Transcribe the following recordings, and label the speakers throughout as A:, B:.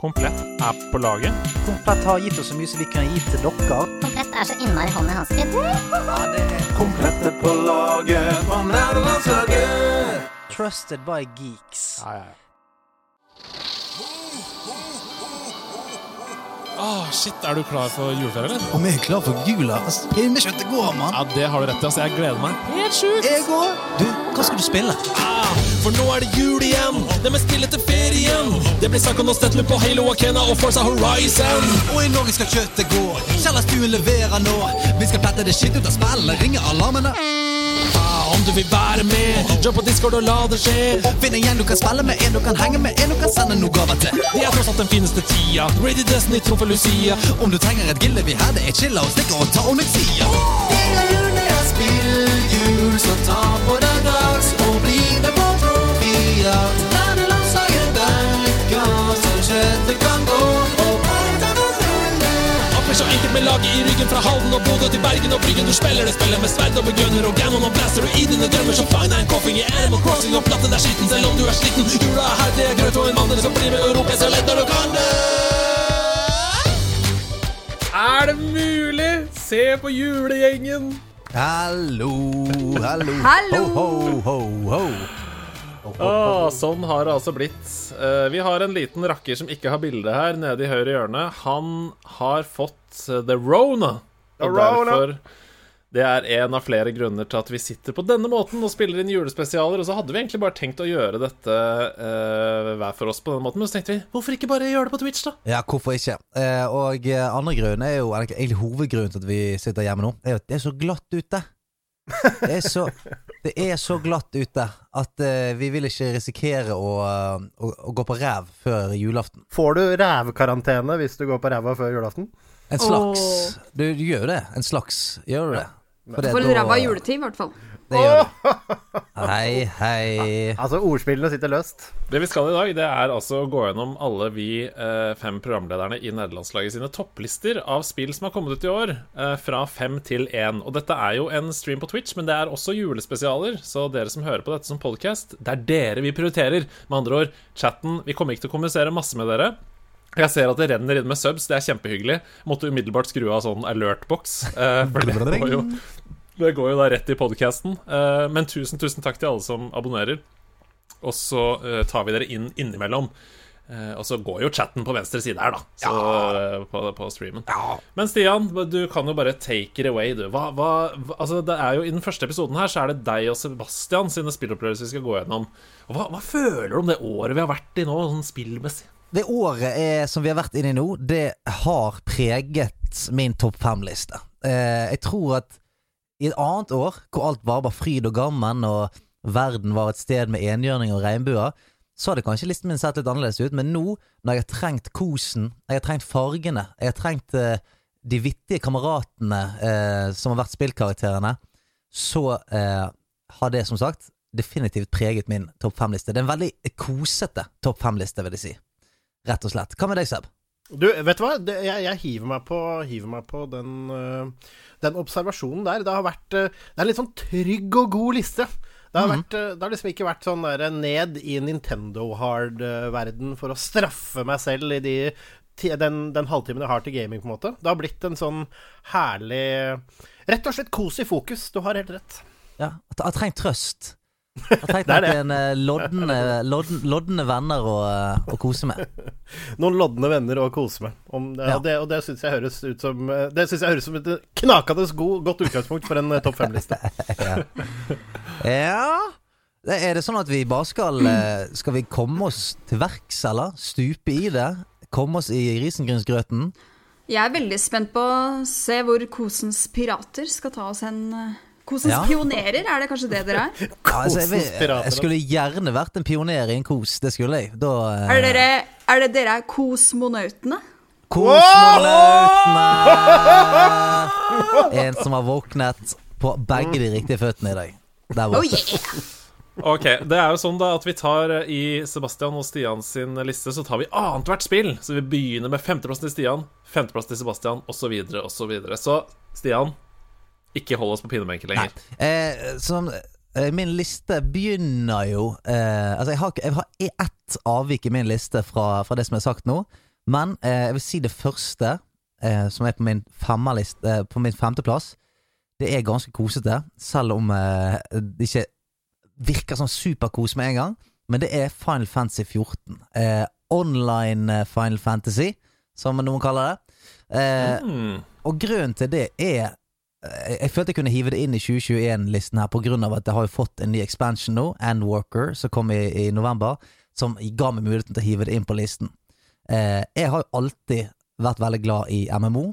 A: Komplett er på laget.
B: Komplett har gitt oss så mye som vi kan gi til dere.
C: Komplett er så innmari hånd i hanske.
D: er på laget på nerdelandslaget.
B: Trusted by geeks.
A: Ja, ja, ja.
E: Åh, shit, Er du klar for juleferie, eller?
F: Om jeg er klar for jula? Altså, Pinnekjøttet går, mann.
E: Ja, Det har du rett i. altså. Jeg gleder meg. Helt sjukt!
F: Jeg går. Du, hva skal du spille?
E: Ah, for nå er det jul igjen. Det med spillet til ferien. Det blir snakk om Statler på Halo Akena og Forza Horizon.
F: Og i Norge skal kjøttet gå. Kjellerstuen leverer nå. Vi skal plette det skitt ut av spillet. ringe alarmene.
E: Om du vil være med, jump på Discord og la det skje.
F: Finn en gjeng du kan spille med, en du kan henge med, en du kan sende noe gaver til.
E: Det er tross alt den fineste tida. Ready Destiny trumfer Lucia.
F: Om du trenger et gilde vi her, det er chilla og stikker og ta onyxia. Det er jul, det er spilljul, så ta på deg dags og bli med på profier.
E: Akkurat med laget i ryggen fra Halden og Bodø til Bergen og Bryggen. Du spiller det spillet med sverd og begunner og gammon og blaster og i dine drømmer. Så fang deg en koffing i Animal Crossing og platten er skitten selv om du er sliten. Jula er her, det er grøt og en mandel som blir med Europa så lett når du kan det.
A: Er det mulig? Se på julegjengen.
F: Hallo, hallo,
G: Hallo.
F: ho, ho, ho, ho.
A: Åh, sånn har det altså blitt. Eh, vi har en liten rakker som ikke har bilde her, nede i høyre hjørne. Han har fått eh, the Rona. Og derfor Det er en av flere grunner til at vi sitter på denne måten og spiller inn julespesialer. Og så hadde vi egentlig bare tenkt å gjøre dette uh, hver for oss på denne måten, men så tenkte vi hvorfor ikke bare gjøre det på Twitch, da?
F: Ja, hvorfor ikke? Uh, og andre grunn er jo egentlig hovedgrunnen til at vi sitter hjemme nå, Det er jo at det er så glatt ute. Det er så, det er så glatt ute at uh, vi vil ikke risikere å, eh, å, å gå på ræv før julaften.
D: Får du rævkarantene hvis du går på ræva før julaften?
F: En slags. Du, du gjør det. En slags. Gjør du det? For Får
G: For en
F: i
G: ræva juletid, i hvert fall.
F: Det gjør du. Hei, hei.
D: Altså, ordspillene sitter løst.
A: Det vi skal i dag, det er altså å gå gjennom alle vi eh, fem programlederne i nederlandslaget sine topplister av spill som har kommet ut i år, eh, fra fem til én. Og dette er jo en stream på Twitch, men det er også julespesialer, så dere som hører på dette som podcast, det er dere vi prioriterer. Med andre ord, chatten Vi kommer ikke til å kommunisere masse med dere. Jeg ser at det renner inn med subs, det er kjempehyggelig. Måtte umiddelbart skru av sånn alert-boks. Eh, for det jo det går jo da rett i podcasten. Eh, men tusen, tusen takk til alle som abonnerer. Og så eh, tar vi dere inn innimellom. Eh, og så går jo chatten på venstre side her, da. Så, ja. på, på streamen. Men Stian, du kan jo bare take it away, du. Hva, hva, hva, altså, det er jo I den første episoden her så er det deg og Sebastian sine spillopplevelser vi skal gå gjennom. Og hva, hva føler du om det året vi har vært i nå, sånn spillmessig?
F: Det året er, som vi har vært inne i nå, det har preget min topp fem-liste. Eh, jeg tror at i et annet år, hvor alt var bare fryd og gammen, og verden var et sted med enhjørning og regnbuer, så hadde kanskje listen min sett litt annerledes ut, men nå, når jeg har trengt kosen, jeg har trengt fargene, jeg har trengt eh, de vittige kameratene eh, som har vært spillkarakterene, så eh, har det, som sagt, definitivt preget min topp fem-liste. Det er en veldig kosete topp fem-liste, vil jeg si. Rett og slett. Hva med deg, Seb?
D: Du, vet du hva? Det, jeg, jeg hiver meg på, hiver meg på den, uh, den observasjonen der. Det har vært uh, Det er en litt sånn trygg og god liste. Det har, vært, øh, det har liksom ikke vært sånn der ned i Nintendo hard-verden for å straffe meg selv i de, den, den halvtimen jeg har til gaming, på en måte. Det har blitt en sånn herlig Rett og slett kos i fokus. Du har helt rett.
F: Ja, jeg har trengt trøst. Jeg har trengt
D: Det er det.
F: loddende eh, lodne, lodne venner å, eh, å kose med.
D: Noen lodne venner å kose med. Om det,
F: Ja.
D: Og det, og det syns jeg høres ut som øh, Det synes jeg høres som et knakende god, godt utgangspunkt for en topp fem-liste.
F: Ja Er det sånn at vi bare skal eh, Skal vi komme oss til verks, eller? Stupe i det? Komme oss i risengrynsgrøten?
G: Jeg er veldig spent på å se hvor Kosens pirater skal ta oss hen. Kosens
F: Ja.
G: pionerer, er det kanskje det dere er?
F: Altså, jeg, skulle gjerne vært en pioner i en kos. Det skulle jeg. Da uh...
G: Er dere, er det dere er kosmonautene?
F: Kosmonautene! En som har våknet på begge de riktige føttene i dag. Der
G: Oh yeah!
A: Ok, det er jo sånn da at vi tar eh, i Sebastian og Stian sin liste, så tar vi annethvert spill. Så vi begynner med femteplassen til Stian, femteplass til Sebastian, osv., Så, videre, og så, videre. så Stian, ikke hold oss på pinebenken lenger.
F: Eh, som, eh, min liste begynner jo eh, Altså, jeg har, jeg har ett avvik i min liste fra, fra det som er sagt nå. Men eh, jeg vil si det første, eh, som er på min eh, på min femteplass, det er ganske kosete, selv om eh, det ikke virker som superkos med en gang. Men det er Final Fantasy 14. Eh, online Final Fantasy, som noen kaller det. Eh,
A: Mm.
F: og grunnen til det er Jeg følte jeg kunne hive det inn i 2021-listen her på grunn av at jeg har jo fått en ny expansion nå, Andwalker, som kom i, i november, som ga meg muligheten til å hive det inn på listen. Eh, jeg har jo alltid vært veldig glad i MMO,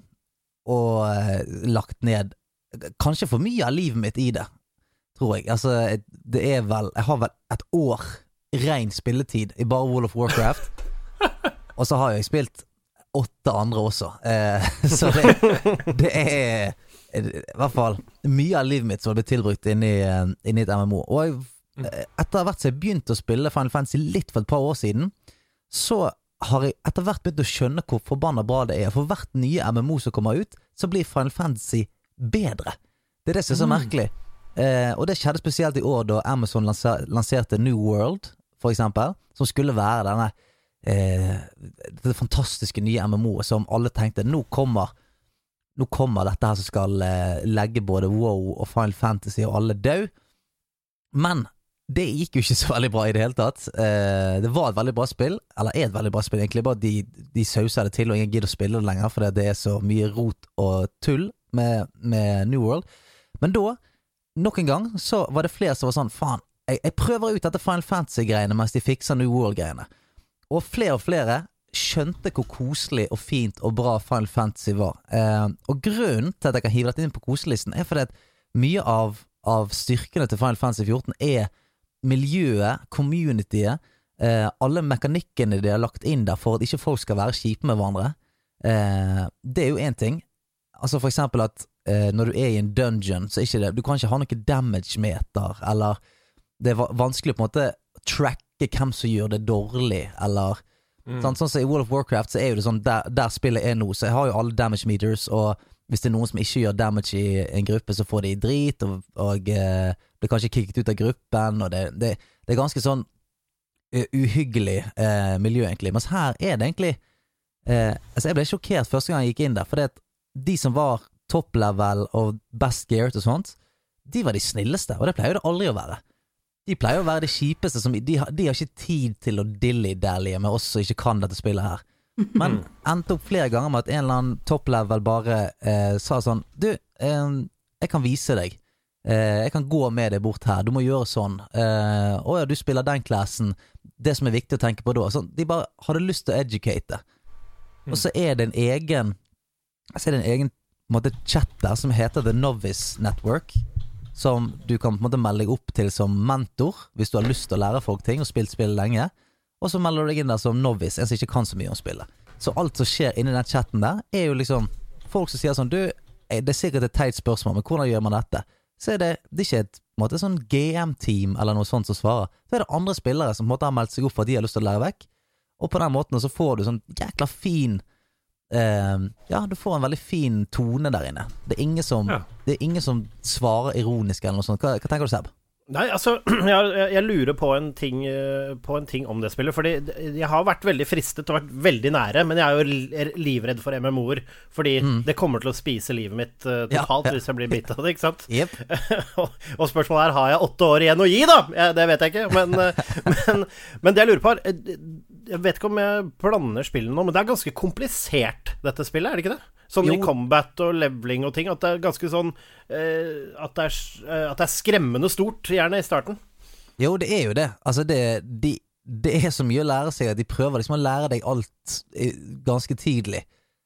F: og eh, lagt ned kanskje for mye av livet mitt i det, tror jeg. Altså, det er vel Jeg har vel et år ren spilletid i bare Wall of Warcraft, og så har jeg spilt åtte andre også. Eh, så det, det er i hvert fall mye av livet mitt som har blitt tilbrukt inni, eh, inni et MMO. Og jeg, eh, etter hvert som jeg begynte å spille Final Fantasy litt for et par år siden, så har jeg etter hvert begynt å skjønne hvor forbanna bra det er. For hvert nye MMO som kommer ut, så blir Final Fantasy bedre. Det er det som er så merkelig. Eh, og det skjedde spesielt i år da Amazon lanser, lanserte New World, for eksempel, som skulle være denne eh, det fantastiske nye MMO-et som alle tenkte nå kommer Nå kommer dette her som skal eh, legge både WoW og Final Fantasy og alle død. Men det gikk jo ikke så veldig bra i det hele tatt. Eh, det var et veldig bra spill, eller er et veldig bra spill, egentlig. Bare de, de sauser det til, og ingen gidder å spille det lenger fordi det er så mye rot og tull med, med New World. Men da, nok en gang, så var det flere som var sånn faen, jeg, jeg prøver ut dette Final Fantasy-greiene mens de fikser New World-greiene. Og flere og flere skjønte hvor koselig og fint og bra Final Fantasy var. Eh, og grunnen til at jeg kan hive dette inn på koselisten, er fordi at mye av, av styrkene til Final Fantasy 14 er miljøet, communityet, eh, alle mekanikkene de har lagt inn der for at ikke folk skal være kjipe med hverandre. Eh, det er jo én ting. Altså for eksempel at eh, når du er i en dungeon, så ikke det Du kan ikke ha noe damage-meter, eller det er vanskelig å på en måte tracke hvem som gjør det dårlig, eller sant? Sånn som i World of Warcraft, så er jo det sånn der, der spillet er nå, så jeg har jo alle damage meters, og hvis det er noen som ikke gjør damage i en gruppe, så får de drit, og, og eh, blir kanskje kicket ut av gruppen, og det, det, det er ganske sånn eh, uhyggelig eh, miljø, egentlig. Mens her er det egentlig eh, Altså, jeg ble sjokkert første gang jeg gikk inn der, for de som var top level og best geared og sånt, de var de snilleste, og det pleier jo det aldri å være. De pleier å være de kjipeste som De har, de har ikke tid til å dilly-dallye med oss som ikke kan dette spillet her. Men endte opp flere ganger med at en eller annen top level bare eh, sa sånn Du, eh, jeg kan vise deg. Eh, jeg kan gå med deg bort her. Du må gjøre sånn. Eh, å ja, du spiller den klassen. Det som er viktig å tenke på da. Sånn, de bare hadde lyst til å educate. Og så er det en egen Så er det en egen måte, chat der som heter The Novice Network. Som du kan på en måte melde deg opp til som mentor hvis du har lyst til å lære folk ting og spilt spill lenge. Og så melder du deg inn der som novice, en som ikke kan så mye om spillet. Så alt som skjer inni den chatten der, er jo liksom folk som sier sånn Du, eh, det er sikkert et teit spørsmål, men hvordan gjør man dette? Så er det, det er ikke et måte, sånn GM-team eller noe sånt som svarer. Så er det andre spillere som på en måte har meldt seg opp for at de har lyst til å lære vekk. Og på den måten så får du sånn jækla fin eh, Ja, du får en veldig fin tone der inne. Det er ingen som,
A: Ja.
F: det er ingen som svarer ironisk eller noe sånt. Hva, hva tenker du, Seb?
D: Nei, altså, jeg, jeg lurer på en, ting, eh, på en ting om det spillet. Fordi jeg har vært veldig fristet og vært veldig nære, men jeg er jo livredd for MMO-er. Fordi det kommer til å spise livet mitt eh,
F: Ja,
D: totalt
F: ja.
D: hvis jeg blir bitt av det, ikke sant?
F: Yep.
D: og, spørsmålet er har jeg åtte år igjen å gi, da? Det vet jeg ikke. Men, eh, men, men det jeg lurer på, er Jeg vet ikke om jeg blander spillene nå, men det er ganske komplisert, dette spillet, er det ikke det? Sånn i combat og leveling og ting. At det er ganske sånn eh, at, det er, eh, at det er skremmende stort, gjerne i starten.
F: Jo, det er jo det. Altså, det, de, det er så mye å lære seg at de prøver liksom å lære deg alt eh, ganske tidlig.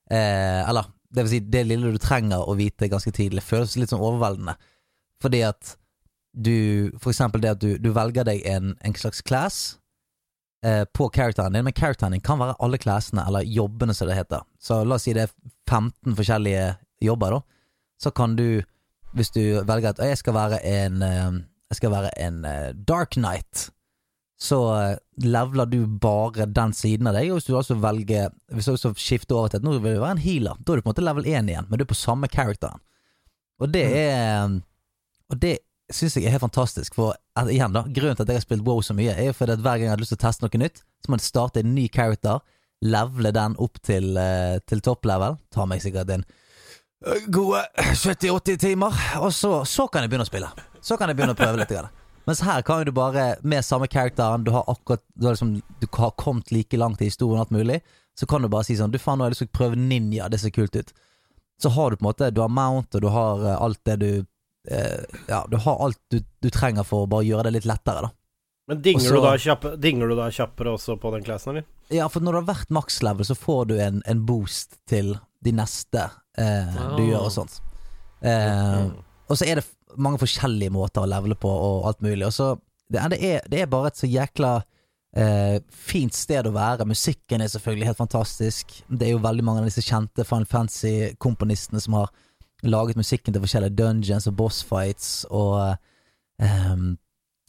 F: Eh, eller, det vil si, det lille du trenger å vite ganske tidlig, føles litt sånn overveldende. Fordi at du For eksempel det at du, du velger deg en, en slags class eh, på characteren din, men characteren din kan være alle classene, eller jobbene som det heter. Så la oss si det er 15 forskjellige jobber, da. Så kan du, hvis du velger at jeg skal være en eh, Jeg skal være en eh, Dark Knight, så leveler du bare den siden av deg. Og hvis du også velger Hvis du også skifter over til at nå vil du være en healer, da er du på en måte level 1 igjen, men du er på samme characteren. Og det er Og det syns jeg er helt fantastisk. For igjen da, grunnen til at jeg har spilt WoW så mye, er jo fordi at hver gang jeg hadde lyst til å teste noe nytt, så må jeg starte en ny character, levele den opp til, uh, til topplevel. Tar meg sikkert en eh, gode 70-80 timer, og så, så kan jeg begynne å spille. Så kan jeg begynne å prøve litt. Grann. Mens her kan du bare, med samme characteren, du har akkurat Du har, liksom, du har kommet like langt i historien alt mulig, så kan du bare si sånn Du faen, nå har jeg lyst til å prøve ninja, det ser kult ut. Så har du på en måte Du har mount, og du har eh, alt det du Ja, du har alt du, du trenger for å bare gjøre det litt lettere, da.
D: Men dinger,
F: også,
D: du da kjappe, dinger du da kjappere også på den classen, eller?
F: Ja, for når du har vært maks level, så får du en, en boost til de neste eh, du
A: Ah.
F: gjør og sånt. Eh, og så er det mange forskjellige måter å levele på og alt mulig. Og så det, det, er, det er bare et så jækla eh, fint sted å være. Musikken er selvfølgelig helt fantastisk. Det er jo veldig mange av disse kjente Final Fantasy-komponistene som har laget musikken til forskjellige dungeons og bossfights og um,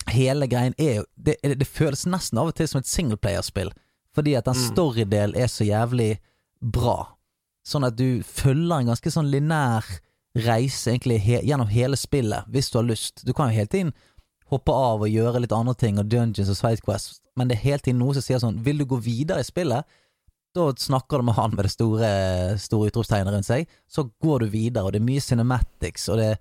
F: Hele greien er jo det, det føles nesten av og til som et singleplayerspill, fordi at den storydelen er så jævlig bra. Sånn at du følger en ganske sånn linær reise egentlig he gjennom hele spillet, hvis du har lyst. Du kan jo hele tiden hoppe av og gjøre litt andre ting, og dungeons og sidequests, men det er hele tiden noe som sier sånn Vil du gå videre i spillet? Da snakker du med han med det store, store utropstegnet rundt seg. Så går du videre, og det er mye cinematics, og det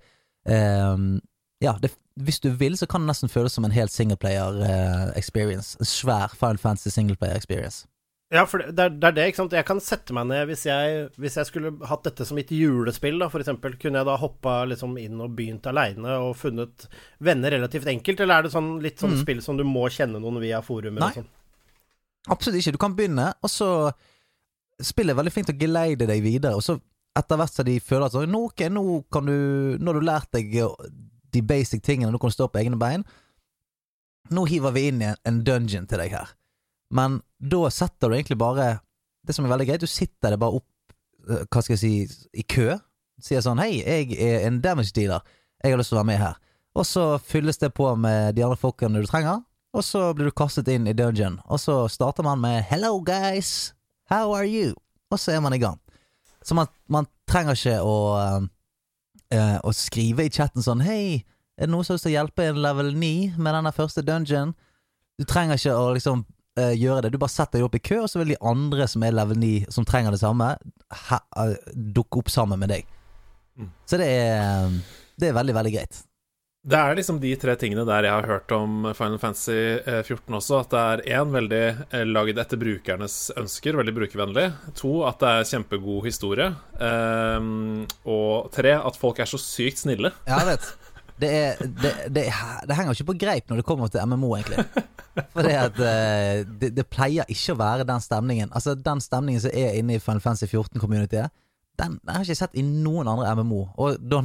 F: um, Ja, det, hvis du vil, så kan det nesten føles som en helt singleplayer eh, experience. En svær Final Fantasy singleplayer experience.
D: Ja, for det, er, det er det, ikke sant. Jeg kan sette meg ned hvis jeg, hvis jeg skulle hatt dette som mitt julespill, da, for eksempel. Kunne jeg da hoppa liksom inn og begynt aleine og funnet venner relativt enkelt, eller er det sånn litt sånn spill som du må kjenne noen via forumer
F: Nei.
D: og sånn?
F: Absolutt ikke. Du kan begynne, og så Spillet er veldig flink til å geleide deg videre, og så etter hvert som de føler at nå, ok, nå kan du Nå har du lært deg de basic tingene, nå kan du stå på egne bein. Nå hiver vi inn i en, en dungeon til deg her. Men da setter du egentlig bare Det som er veldig greit, du sitter det bare opp eh, Hva skal jeg si i kø. Sier sånn Hei, jeg er en damage dealer. Jeg har lyst til å være med her. Og så fylles det på med de andre folkene du trenger. Og så blir du kastet inn i dungeon. Og så starter man med 'Hello, guys. How are you?' Og så er man i gang. Så man, man trenger ikke å, eh, å skrive i chatten sånn 'Hei, er det noen som har lyst til å hjelpe en level 9 med denne første dungeon?' Du trenger ikke å liksom eh, gjøre det. Du bare setter deg opp i kø, og så vil de andre som er level 9, som trenger det samme, dukke opp sammen med deg. Så det er, det er veldig, veldig greit.
A: Det er liksom de tre tingene der jeg har hørt om Final Fantasy eh, 14 også. At det er én veldig eh, lagd etter brukernes ønsker, veldig brukervennlig. To at det er kjempegod historie. Um, og tre at folk er så sykt snille.
F: Ja, jeg vet. Det, er, det, det, det henger ikke på greip når det kommer til MMO, egentlig. For eh, det, det pleier ikke å være den stemningen. Altså Den stemningen som er inne i Final Fantasy 14-communityet, den, den har jeg ikke sett i noen andre MMO. Og da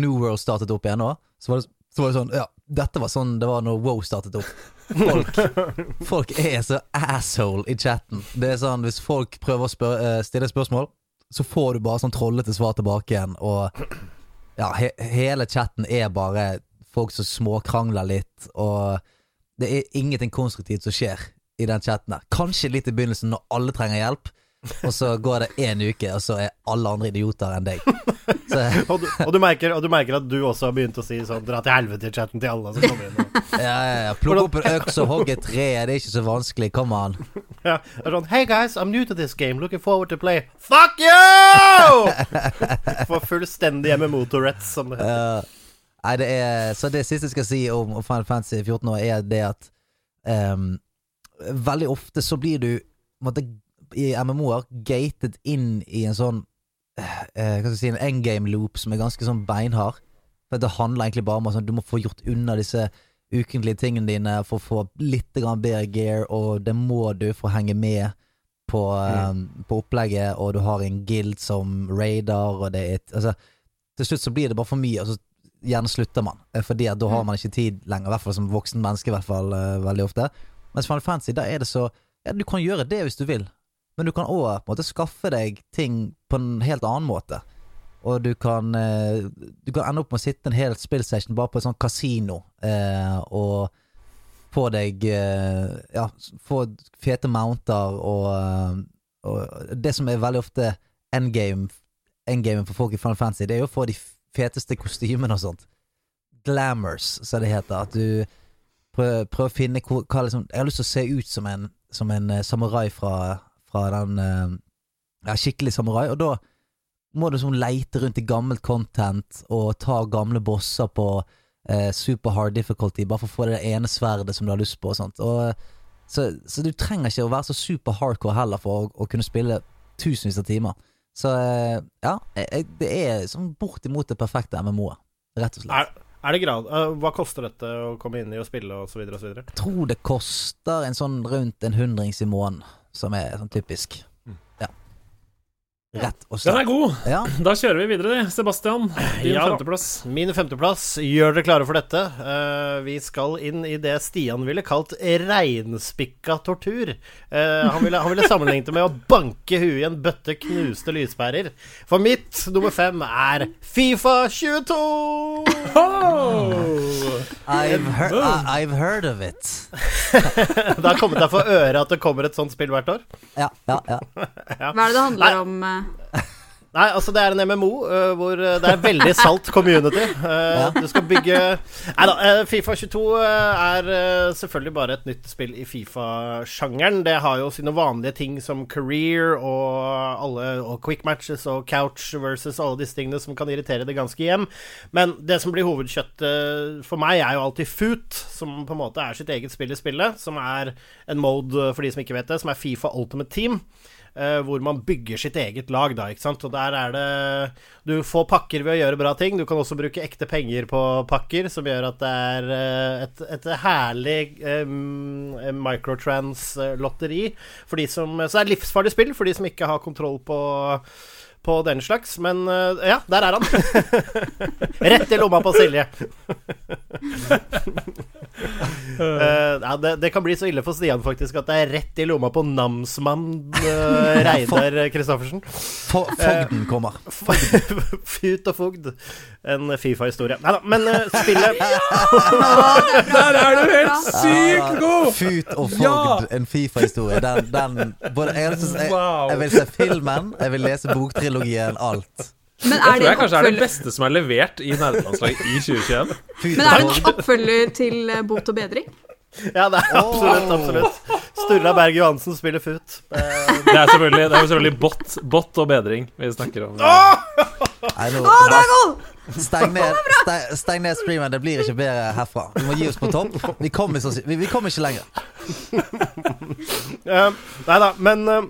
F: New World startet opp igjen nå, så var det, så var det sånn Ja, dette var sånn det var når WoW startet opp. Folk, folk er så asshole i chatten. Det er sånn Hvis folk prøver å spør, eh, stille spørsmål, så får du bare sånn trollete svar tilbake igjen, og ja, he hele chatten er bare folk som småkrangler litt, og det er ingenting konstruktivt som skjer i den chatten der. Kanskje litt i begynnelsen når alle trenger hjelp, og så går det én uke, og så er alle andre idioter enn deg. Så,
D: Og, du, og, du merker, og du merker at du også har begynt å si sånn Dra til helvete i chatten til alle som kommer inn. Og,
F: ja, ja, ja. Plukk opp en øks og hogg et tre, det er ikke så vanskelig. Kom an.
D: ja, det er sånn Hey guys, I'm new to this game. Looking forward to play. Fuck you! For fullstendig MMO-tourettes, som det heter.
F: Ja. nei, det er Så det siste jeg skal si om Final Fantasy 14 år, er det at um, veldig ofte så blir du måte, i MMO-er gated inn i en sånn eh, hva skal jeg si, en endgame-loop som er ganske sånn beinhard. For Det handler egentlig bare om at sånn, du må få gjort unna disse ukentlige tingene dine for å få litt bedre gear, og det må du for å henge med på, eh, på opplegget, og du har en guild som raider, og det er et, altså, Til slutt så blir det bare for mye, og så gjerne slutter man. eh, Fordi at da har man ikke tid lenger, i hvert fall som voksen menneske, i hvert fall uh, veldig ofte. Mens Final Fantasy, da er det så Ja, du kan gjøre det hvis du vil, men du kan òg skaffe deg ting på en helt annen måte. Og du kan eh, Du kan ende opp med å sitte en hel spillsession bare på et sånt kasino eh, og få deg eh, Ja, få fete mounter og, eh, og Det som er veldig ofte endgame endgamen for folk i Final Fantasy, det er jo å få de feteste kostymene og sånt. Glamours, som det heter. At du prøver, prøver å finne hva, hva liksom Jeg har lyst til å se ut som en, som en eh, samurai fra, fra den eh, ja, skikkelig samurai, og da må du sånn leite rundt i gammelt content og ta gamle bosser på eh, super hard difficulty bare for å få det ene sverdet som du har lyst på og sånt. Og, så, så du trenger ikke å være så super hardcore heller for å, å kunne spille tusenvis av timer. Så eh, ja, jeg- det er sånn bortimot det perfekte MMO-et, rett og slett.
D: Er, er det grad uh, Hva koster dette å komme inn i og spille videre?
F: Jeg tror det koster en sånn rundt en hundrings i måneden, som er sånn typisk. Ja. Rett og
A: Den er god!
F: Ja.
A: Da kjører vi videre, Sebastian. Din
D: Ja
A: femteplass.
D: Min femteplass, gjør dere klare for dette. Uh, vi skal inn i det Stian ville kalt reinspikka tortur. Uh, han, ville, han ville sammenlignet det med å banke huet i en bøtte knuste lyspærer. For mitt nummer fem er Fifa 22!
F: I've, heard, I've heard of it.
D: Det har kommet deg for øre at det kommer et sånt spill hvert år.
F: Ja, ja, ja.
G: Hva er det det handler om? Eh?
D: Nei, altså det er en MMO uh, hvor øh, det er veldig salt community. Uh, Du skal bygge Nei da, uh, Fifa 22 øh, er selvfølgelig bare et nytt spill i Fifa-sjangeren. Det har jo sine vanlige ting som career og alle og quick matches og couch versus alle disse tingene som kan irritere det ganske hjem. Men det som blir hovedkjøttet for meg, er jo alltid Foot, som på en måte er sitt eget spill i spillet. Som er en mode, for de som ikke vet det, som er Fifa Ultimate Team. Eh, hvor man bygger sitt eget lag, da, ikke sant. Og der er det Du får pakker ved å gjøre bra ting. Du kan også bruke ekte penger på pakker, som gjør at det er eh, et, et herlig microtrans-lotteri for de som Så det er livsfarlig spill for de som ikke har kontroll på på den slags, men eh, ja, der er han. Rett i lomma på Silje. Eh, ja, det, det kan bli så ille for Stian faktisk at det er rett i lomma på namsmann uh, Reidar Christoffersen.
F: Fogden kommer.
D: Fut og fogd. En Fifa-historie. Nei da, men uh, spillet
A: Der er du helt sykt god!
F: Fut og fogd, en Fifa-historie. Den, den både, jeg, jeg, jeg, vil se filmen, jeg vil lese boktrilogien, alt.
G: Men
A: Det tror jeg kanskje er det beste som er levert i nerdelandslaget i 2021.
G: Men er det en oppfølger til eh, Bot og bedring?
D: Ja, det er absolutt, absolutt. Sturla Berg Johansen spiller. Eh,
A: Det er selvfølgelig, det er selvfølgelig bot, bot og bedring vi snakker om.
F: Nei, nå, Steng ned, steng, steng ned streamen, det blir ikke bedre herfra. Vi må gi oss på topp. Vi kommer vi, vi kom ikke lenger.
D: Uh, nei da, men uh,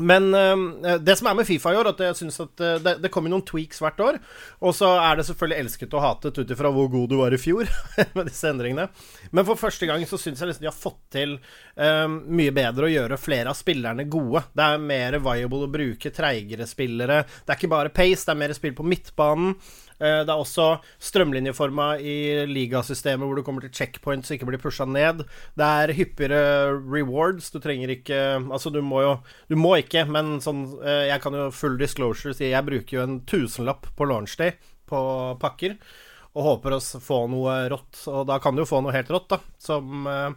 D: men uh, det som er med Fifa i år, at jeg synes at uh, det, det kommer noen tweaks hvert år. Og så er det selvfølgelig elsket og hatet ut ifra hvor god du var i fjor med disse endringene. Men for første gang så syns jeg liksom de har fått til um, mye bedre å gjøre flere av spillerne gode. Det er mer viable å bruke treigere spillere. Det er ikke bare pace, det er mer spill på midtbanen. Eh, Det er også strømlinjeforma i ligasystemet hvor du kommer til checkpoints og ikke blir pusha ned. Det er hyppigere rewards. Du trenger ikke Altså, du må jo Du må ikke, men sånn eh, Jeg kan jo full disclosure si jeg bruker jo en tusenlapp på launchday på pakker. Og håper å få noe rått. Og da kan du jo få noe helt rått, da. Som eh,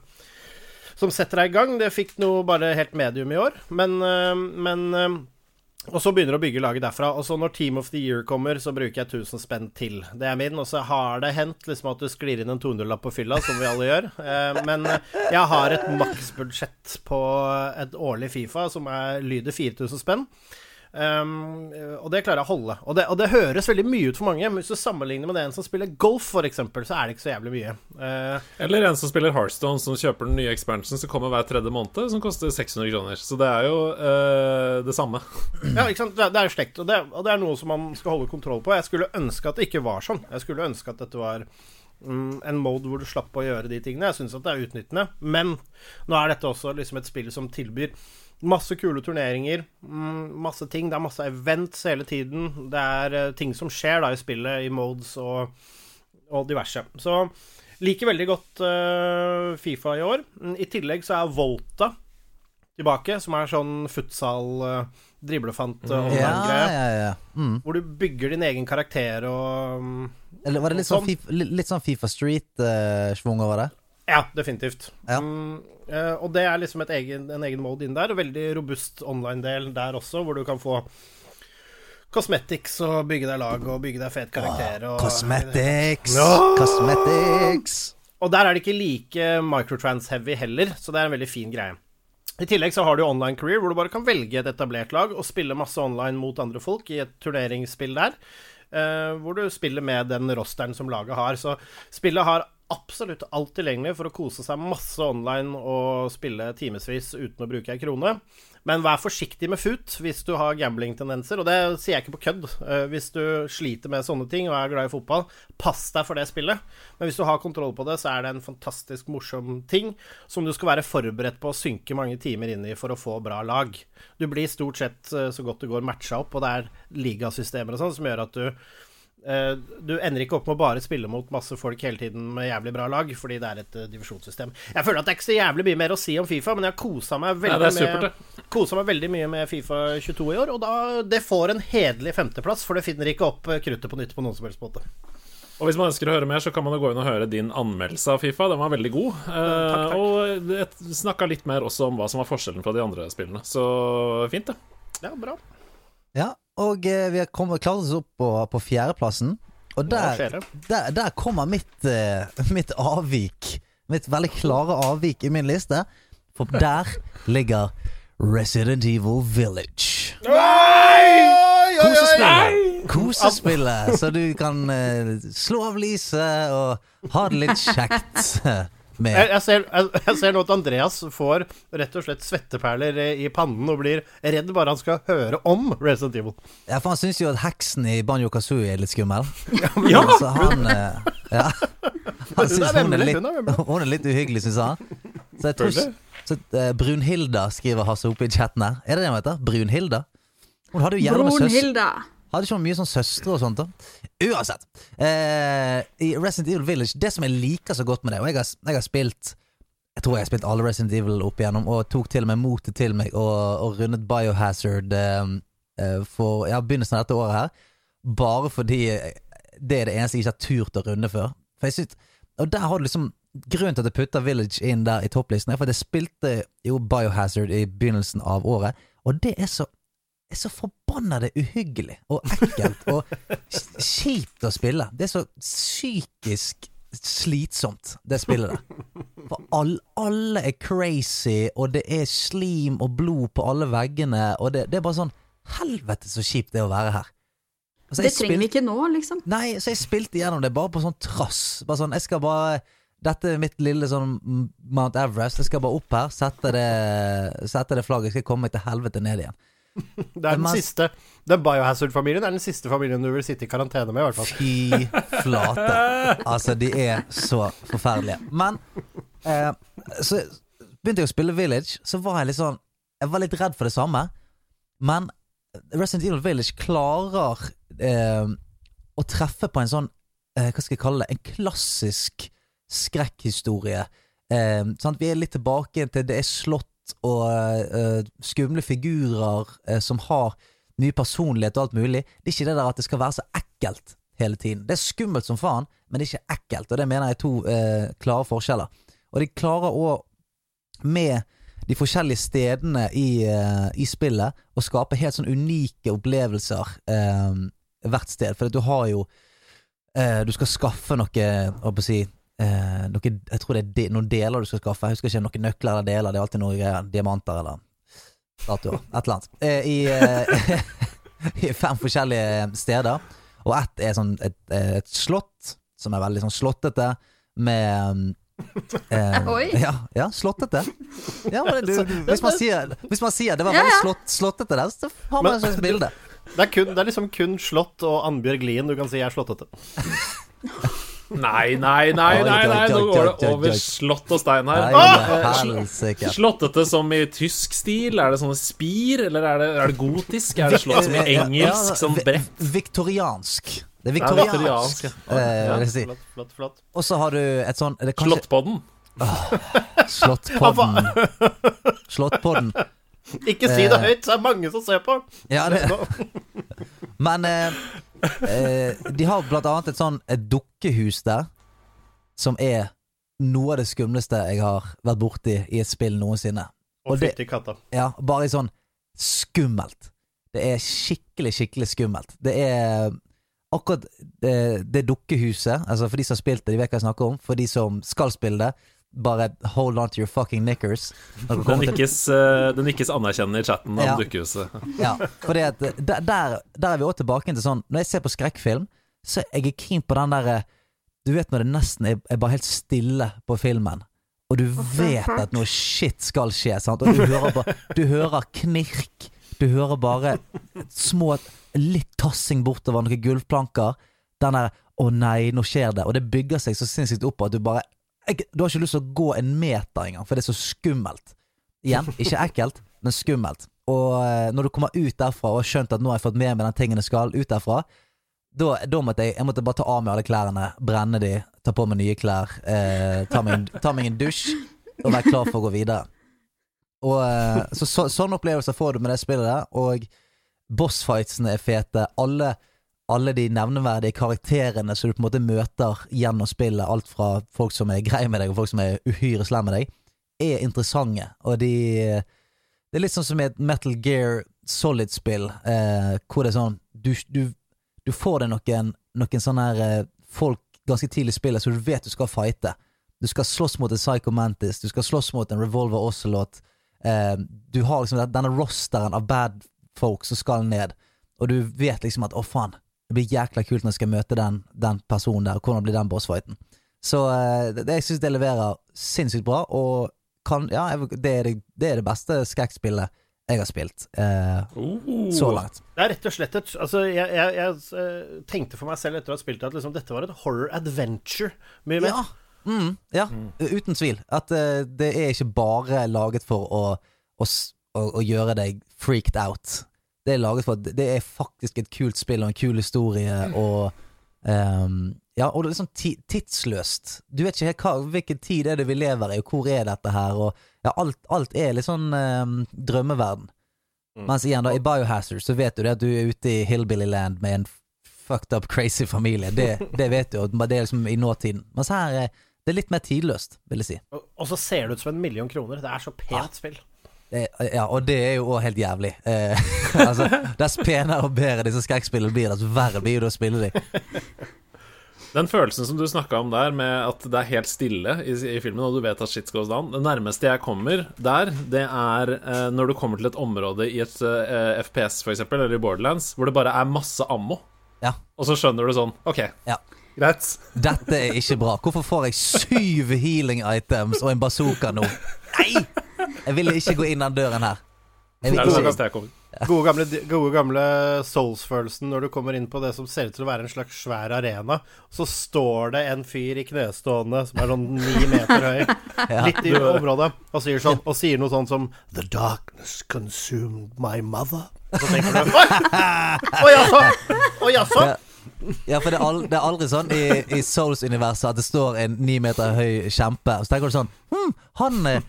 D: som setter deg i gang. Det fikk noe bare helt medium i år, men, men og så begynner du å bygge laget derfra. Og så når Team of the Year kommer, så bruker jeg 1000 spenn til. Det er min. Og så har det hendt liksom at du sklir inn en 200-lapp på fylla, som vi alle gjør. Eh, men jeg har et maksbudsjett på et årlig Fifa som er, lyder 4000 spenn. Um, og det klarer jeg å holde. Og det, og det høres veldig mye ut for mange. Men hvis du sammenligner med det en som spiller golf, f.eks., så er det ikke så jævlig mye. Uh,
A: Eller en som spiller Heartstone, som kjøper den nye expansion som kommer hver tredje måned, som koster 600 kroner. Så det er jo uh, det samme.
D: Ja, ikke sant? Det, det er jo slekt, og det, og det er noe som man skal holde kontroll på. Jeg skulle ønske at det ikke var sånn. Jeg skulle ønske at dette var mm, en mode hvor du slapp å gjøre de tingene. Jeg syns at det er utnyttende. Men nå er dette også liksom et spill som tilbyr masse kule turneringer, mm, masse ting. Det er masse events hele tiden. Det er eh, ting som skjer da i spillet, i modes og, og diverse. Så liker veldig godt uh, Fifa i år. Mm, I tillegg så er Volta tilbake, som er sånn futsal uh, driblefant uh,
F: Ja,
D: online-greie.
F: ja, ja. Mm.
D: Hvor du bygger din egen karakter og um,
F: Eller var det litt sånn,
D: Sånn.
F: FIFA, litt sånn Fifa Street-schwung over det?
D: Ja, definitivt.
F: Ja.
D: Mm, eh, og det er liksom et egen, en egen mode inn der. Og veldig robust online-del der også, hvor du kan få cosmetics og bygge deg lag og bygge deg fet karakter. Og,
F: Cosmetics!
D: Ja.
F: Cosmetics!
D: og der er det ikke like microtrans-heavy heller, så det er en veldig fin greie. I tillegg så har du online career, hvor du bare kan velge et etablert lag og spille masse online mot andre folk i et turneringsspill der. eh, hvor du spiller med den rosteren som laget har. Så spillet har absolutt alt tilgjengelig for å kose seg masse online og spille timevis uten å bruke ei krone. Men vær forsiktig med FUT hvis du har gambling-tendenser, og det sier jeg ikke på kødd. Eh, hvis du sliter med sånne ting og er glad i fotball, pass deg for det spillet. Men hvis du har kontroll på det, så er det en fantastisk morsom ting som du skal være forberedt på å synke mange timer inn i for å få bra lag. Du blir stort sett eh, så godt det går matcha opp, og det er ligasystemer og sånn som gjør at du du ender ikke opp med å bare spille mot masse folk hele tiden med jævlig bra lag, fordi det er et eh, divisjonssystem. Jeg føler at det er ikke så jævlig mye mer å si om Fifa, men jeg har kosa meg veldig,
A: er supert,
D: med, koset meg veldig mye med Fifa 22 i år, og da, det får en hederlig femteplass, for det finner ikke opp eh, kruttet på nytt på noen som helst måte.
A: Og hvis man ønsker å høre mer, så kan man jo gå inn og høre din anmeldelse av Fifa. Den var veldig god. Eh,
D: takk.
A: Og det snakka litt mer også om hva som var forskjellen fra de andre spillene. Så fint, det.
D: Ja, bra.
F: Ja, og eh, vi har kommet, klart oss opp på, på fjerdeplassen. Og der, der, der kommer mitt, eh, mitt avvik. Mitt veldig klare avvik i min liste. For der ligger Resident Evil Village. Kosespillet. Kosespillet, så du kan eh, slå av lyset og ha det litt kjekt med.
D: Jeg, jeg, ser, jeg, jeg ser nå at Andreas får rett og slett svetteperler i pannen og blir redd bare han skal høre om Resident Evil.
F: Ja, for han syns jo at heksen i Banjo Kazooie er litt skummel.
A: Ja!
F: Så han eh, Ja. Han syns hun,
D: hun er
F: litt uhyggelig, syns han. Så jeg tror så, uh, Brunhilda skriver Hasse oppe i chatten her. Er det det hun heter? Brunhilda? Hun hadde jo gjerne med søs
G: Brunhilda.
F: Hadde ikke hun mye sånn søstre og sånt da? Uansett. Eh, I Resident Evil Village, det som jeg liker så godt med det Og jeg har, jeg har spilt Jeg tror jeg har spilt alle Resident Evil opp igjennom, og tok til og med motet til meg og, og rundet Biohazard eh, eh, for ja, begynnelsen av dette året her. Bare fordi eh, det er det eneste jeg ikke har turt å runde før. For jeg synes, og der har du liksom Grunnen til at jeg putter Village inn der i topplisten, er for at jeg spilte jo Biohazard i begynnelsen av året, og det er så er så forbanna det uhyggelig og ekkelt og kjipt å spille. Det er så psykisk slitsomt, det spillet der. For all, alle er crazy, og det er slim og blod på alle veggene, og det, det er bare sånn Helvete, så kjipt det er å være her. Altså,
G: Det
F: jeg
G: trenger vi ikke nå, liksom.
F: Nei, så jeg spilte gjennom det bare på sånn trass. Bare sånn, jeg skal bare Dette er mitt lille sånn Mount Everest. Jeg skal bare opp her, sette det, sette det flagget, skal komme meg til helvete ned igjen.
D: Det er den siste Den Biohazard-familien er den siste familien du vil sitte i karantene med, i hvert fall.
F: Fy flate. Altså, de er så forferdelige. Men eh, så begynte jeg å spille Village, så var jeg litt sånn Jeg var litt redd for det samme. Men Resident Evil Village klarer eh, å treffe på en sånn eh, Hva skal jeg kalle det? En klassisk skrekkhistorie. Eh, sant? Vi er litt tilbake til det er og uh, skumle figurer uh, som har mye personlighet og alt mulig. Det er ikke det der at det skal være så ekkelt hele tiden. Det er skummelt som faen, men det er ikke ekkelt, og det mener jeg er to uh, klare forskjeller. Og de klarer òg, med de forskjellige stedene i, i spillet, å skape helt sånn unike opplevelser hvert sted. For du har jo Du skal skaffe noe, hva skal jeg si eh, noe, Jeg tror det er de, noen deler du skal skaffe. Jeg husker ikke noen nøkler eller deler. Det er alltid noen greier. Diamanter eller statuer. Et eller annet. Eh, I, eh, I fem forskjellige steder. Og ett er sånn et, et slott, som er veldig sånn slottete, med eh,
G: Oi.
F: Ja, ja, slottete. Ja, det, du, hvis, man sier, hvis man sier det var veldig slott, slottete der, så har man et slags bilde.
D: Det er, kun, det er liksom kun Slott og Annbjørg Lien du kan si er slåttete.
A: Nei, nei, nei, nei, nei. nå går det over slott og stein her.
F: Ah!
A: Eh. Slottete som i tysk stil? Er det sånne spir, eller er det, er det gotisk? Er det slott som i engelsk, sånn bredt?
F: Viktoriansk. Det er viktoriansk. eh, vil jeg si.
D: Flott, flott, flott.
F: Og så har du et sånn det på den
A: Slåttpodden?
F: på den
D: Ikke si det høyt, så er det mange som ser på.
F: Ja, det Men eh, eh, de har blant annet et sånn et dukkehus der, som er noe av det skumleste jeg har vært borti i et spill noensinne.
D: Og
F: Og
D: fytti katta.
F: Ja, bare sånn skummelt. Det er skikkelig, skikkelig skummelt. Det er akkurat det, det dukkehuset, altså for de som har spilt det, de vet hva jeg snakker om. For de som skal spille det, bare hold on to your fucking knickers.
A: Det nikkes, eh, nikkes anerkjennende i chatten om
F: Ja.
A: dukkehuset.
F: Ja, fordi at der, der, der er vi også tilbake til sånn Når jeg ser på skrekkfilm, så er jeg keen på den derre Du vet når det nesten er, er bare helt stille på filmen, og du vet at noe shit skal skje, sant? og du hører bare Du hører knirk, du hører bare små Litt tassing bortover noen gulvplanker. Den der 'Å nei, nå skjer det', og det bygger seg så sinnssykt opp at du bare jeg, Du har ikke lyst til å gå en meter engang, for det er så skummelt. Igjen, ikke ekkelt, men skummelt. Og eh, når du kommer ut derfra og har skjønt at nå har jeg fått med meg den tingen jeg skal ut derfra, da, måtte jeg, jeg måtte bare ta av meg alle klærne, brenne de, ta på meg nye klær, eh, ta, meg en, ta meg en dusj og være klar for å gå videre. Og eh, så, så, Sånne opplevelser får du med det spillet der, og bossfightsene er fete. Alle, alle de nevneverdige karakterene som du på en måte møter gjennom spillet, alt fra folk som er greie med deg, og folk som er uhyre slem med deg, er interessante. Og de Det er litt sånn som et Metal Gear Solid-spill, eh, hvor det er sånn Du, du, du får deg noen, noen sånne her eh, folk ganske tidlig i spillet, så du vet du skal fighte. Du skal slåss mot en Psycho Mantis, du skal slåss mot en Revolver Ocelot. Eh, du har liksom denne rosteren av bad folk som skal ned, og du vet liksom at å faen, det blir jækla kult når jeg skal møte den, den personen der, hvordan blir den bossfighten. Så eh, det, jeg syns det leverer sinnssykt bra, og kan, ja, det, er det, det er det beste skrekkspillet jeg har spilt eh,
A: Oh.
F: så langt.
D: Det er rett og slett et Altså, jeg, jeg, jeg eh, tenkte for meg selv etter å ha spilt det at liksom, dette var et horror adventure. Mye mer.
F: Ja, mm, ja uten tvil. At uh, det er ikke bare laget for å, å, å, å gjøre deg freaked out. Det er laget for at det er faktisk et kult spill og en kul historie og um, Ja, og det er liksom ti tidsløst. Du vet ikke helt hva, hvilken tid er det vi lever i, og hvor er dette her, og ja, alt, alt er litt sånn um, drømmeverden. Mens igjen, da, i Biohazard så vet du det at du er ute i Hillbillyland med en fucked up crazy familie. Det, det vet du, og det er liksom i nåtiden. Mens her er det litt mer tidløst, vil jeg si.
D: Og, og så ser det ut som en million kroner. Det er så pent spill.
F: Det, ja, og det er jo òg helt jævlig. Eh, altså, Dess penere og bedre disse skrekkspillene blir, dess verre blir det å spille de.
A: Den følelsen som du snakka om der, med at det er helt stille i, i filmen, og du vet at shit goes down Det nærmeste jeg kommer der, det er eh, når du kommer til et område i et eh, FPS, eksempel, eller i Borderlands, hvor det bare er masse ammo.
F: Ja.
A: Og så skjønner du sånn OK,
F: Ja.
A: greit.
F: Dette er ikke bra. Hvorfor får jeg syv healing items og en bazooka nå? Nei! Jeg vil ikke gå inn den døren her. Jeg vil
A: er
F: ikke.
A: nærmeste jeg kommer.
D: Gode gamle, gode gamle Souls-følelsen når du kommer inn på det som ser ut til å være en slags svær arena. Så står det en fyr i knestående som er sånn ni meter høy, litt i området, og sier, sånn, og sier noe sånn som The darkness consumed my mother. Så tenker du! Å jaså! Å jaså?
F: Ja, for det er, aldri, det er aldri sånn i, i Souls-universet at det står en ni meter høy kjempe, og så tenker du sånn Hm, han, eh,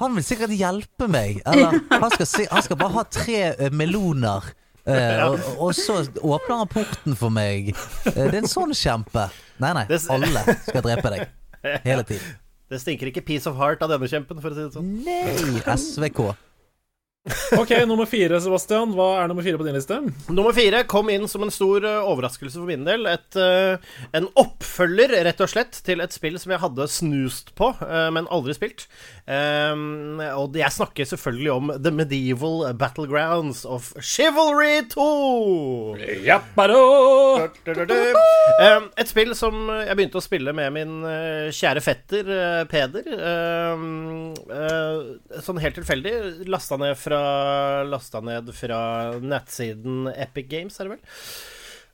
F: han vil sikkert hjelpe meg. Eller han skal, si, han skal bare ha tre uh, meloner. Uh, og, og så åpner han porten for meg. Uh, det er en sånn kjempe. Nei, nei. Alle skal drepe deg. Hele tiden.
D: Det stinker ikke piece of heart av denne kjempen, for å si det sånn.
F: Nei! SVK.
A: OK, nummer fire, Sebastian. Hva er nummer fire på din liste?
D: Nummer fire kom inn som en stor eh, overraskelse for min del. Et, uh, en oppfølger, rett og slett, til et spill som jeg hadde snust på, uh, men aldri spilt. Um, og jeg snakker selvfølgelig om The Medieval Battlegrounds of Chivalry 2.
A: Japparo!
D: Um, et spill som jeg begynte å spille med min kjære fetter Peder. Um, uh, sånn helt tilfeldig. Lasta ned fra Lasta ned fra nettsiden Epic Games, er det vel.